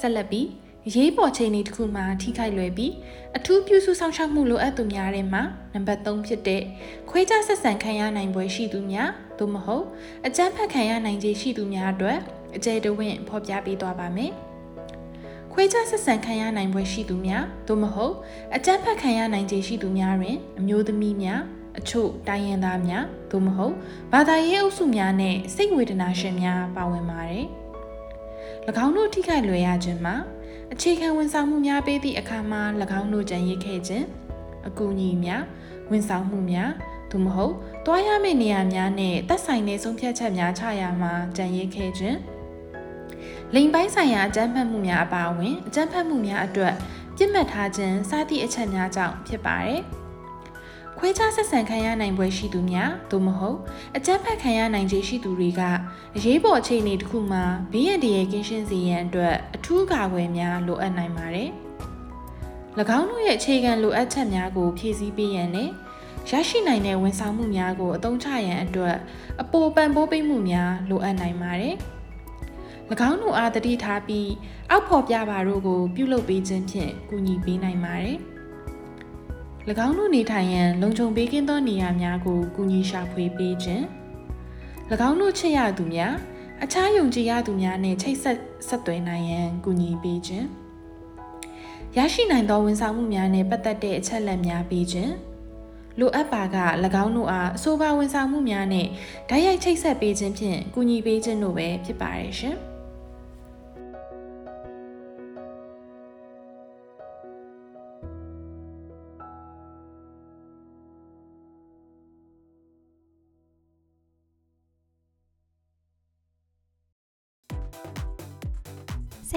ဆက်လက်ပြီးရေးပေါ်ချိန်ဒီတစ်ခုမှာထိခိုက်လွယ်ပြီးအထူးပြုစုဆောင်ရှောက်မှုလိုအပ်သူများထဲမှာနံပါတ်3ဖြစ်တဲ့ခွဲခြားဆက်ဆံခံရနိုင်ပွဲရှိသူများသို့မဟုတ်အကြမ်းဖက်ခံရနိုင်ခြေရှိသူများအတွက်အကျယ်တဝင့်ဖော်ပြပေးသွားပါမယ်။ခွဲခြားဆက်ဆံခံရနိုင်ပွဲရှိသူများသို့မဟုတ်အကြမ်းဖက်ခံရနိုင်ခြေရှိသူများတွင်အမျိုးသမီးများ အချို့တိုင်းရင်းသားများသို့မဟုတ်ဘာသာရေးအုပ်စုများနဲ့စိတ်ဝေဒနာရှင်များပါဝင်ပါတယ်။၎င်းတို့ထိခိုက်လွယ်ရခြင်းမှာအခြေခံဝန်ဆောင်မှုများပေးသည့်အခါမှာ၎င်းတို့ကြံရည်ခဲ့ခြင်းအကူအညီများဝန်ဆောင်မှုများသို့မဟုတ်တွားရမယ့်နေရာများနဲ့သက်ဆိုင်တဲ့ဆုံးဖြတ်ချက်များချရာမှာကြံရည်ခဲ့ခြင်းလိမ်ပိုင်းဆိုင်ရာအကြမ်းဖက်မှုများအပါအဝင်အကြမ်းဖက်မှုများအတွက်ပြစ်မှတ်ထားခြင်းစသည့်အချက်များကြောင့်ဖြစ်ပါတယ်။ ခွဲခြားဆက်ဆံခံရနိုင်ပွဲရှိသူများသို့မဟုတ်အကြမ်းဖက်ခံရနိုင်ခြေရှိသူတွေကအရေးပေါ်အခြေအနေတစ်ခုမှာဘေးရန်တရကင်းရှင်းစေရန်အတွက်အထူးကာကွယ်များလိုအပ်နိုင်ပါတယ်။၎င်းတို့ရဲ့အခြေခံလိုအပ်ချက်များကိုဖြည့်ဆည်းပေးရန်နဲ့ရရှိနိုင်တဲ့ဝန်ဆောင်မှုများကိုအသုံးချရန်အတွက်အပေါ်ပံ့ပိုးပေးမှုများလိုအပ်နိုင်ပါတယ်။၎င်းတို့အားတတိထားပြီးအောက်ဖော်ပြပါတို့ကိုပြုလုပ်ပေးခြင်းဖြင့်ကူညီပေးနိုင်ပါတယ်။၎ င်းတို့နေထိုင်ရန်လုံခြုံပေးကင်းသောနေရာများကိုကူညီရှာဖွေပေးခြင်း၎င်းတို့ချစ်ရသူများအခြားယုံကြည်ရသူများနဲ့ချိတ်ဆက်ဆက်သွယ်နိုင်ရန်ကူညီပေးခြင်းရရှိနိုင်သောဝန်ဆောင်မှုများနဲ့ပတ်သက်တဲ့အချက်လက်များပေးခြင်းလိုအပ်ပါက၎င်းတို့အားအဆိုပါဝန်ဆောင်မှုများနဲ့ဓာတ်ရိုက်ချိတ်ဆက်ပေးခြင်းဖြင့်ကူညီပေးခြင်းတို့ပဲဖြစ်ပါတယ်ရှင်။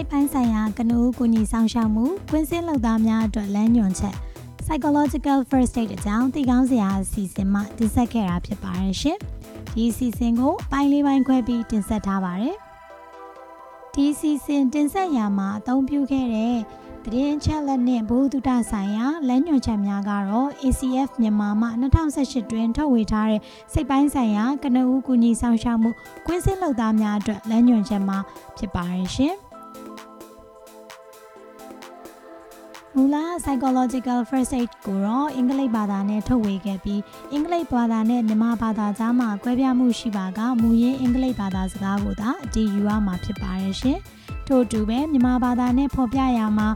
စိတ်ပိုင်းဆိုင်ရာကနဦးကူညီဆောင်ရှောက်မှုကွင်းစင်းလုပ်သားများအတွက်လမ်းညွှန်ချက်စ psychological first aid အကြောင်းသိကောင်းစရာအစီအစဉ်မှတင်ဆက်ခဲ့တာဖြစ်ပါတယ်ရှင်။ဒီအစီအစဉ်ကိုအပိုင်းလေးပိုင်းခွဲပြီးတင်ဆက်ထားပါတယ်။ဒီအစီအစဉ်တင်ဆက်ရာမှာအသုံးပြုခဲ့တဲ့သတင်းချက်လက်နဲ့ဘုဒ္ဓတာဆိုင်ရာလမ်းညွှန်ချက်များကတော့ ACF မြန်မာမှ2018တွင်ထုတ်ဝေထားတဲ့စိတ်ပိုင်းဆိုင်ရာကနဦးကူညီဆောင်ရှောက်မှုကွင်းစင်းလုပ်သားများအတွက်လမ်းညွှန်ချက်မှာဖြစ်ပါတယ်ရှင်။ မူလ psychological first aid ကိုတော့အင်္ဂလိပ်ဘာသာနဲ့ထုတ်ဝေခဲ့ပြီးအင်္ဂလိပ်ဘာသာနဲ့မြန်မာဘာသာကြားမှာကွဲပြားမှုရှိပါကမူရင်းအင်္ဂလိပ်ဘာသာစကားကိုသာအတည်ယူရမှာဖြစ်ပါတယ်ရှင်။ထို့အတူပဲမြန်မာဘာသာနဲ့ဖော်ပြရမှာ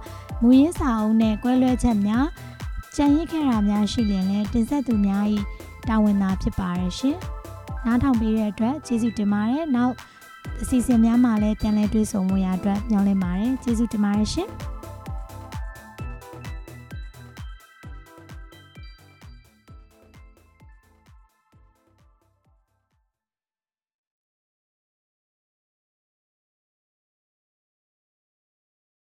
မူရင်းစာအုပ်နဲ့ကွဲလွဲချက်များကြံရစ်ခဲ့တာများရှိရင်လည်းတင်ဆက်သူများ၏တာဝန်သာဖြစ်ပါတယ်ရှင်။နားထောင်ပေးတဲ့အတွက်ကျေးဇူးတင်ပါတယ်။နောက်အစီအစဉ်များမှာလည်းပြန်လည်တွေ့ဆုံမှုရအတွက်ညှောင်းလင်းပါတယ်။ကျေးဇူးတင်ပါတယ်ရှင်။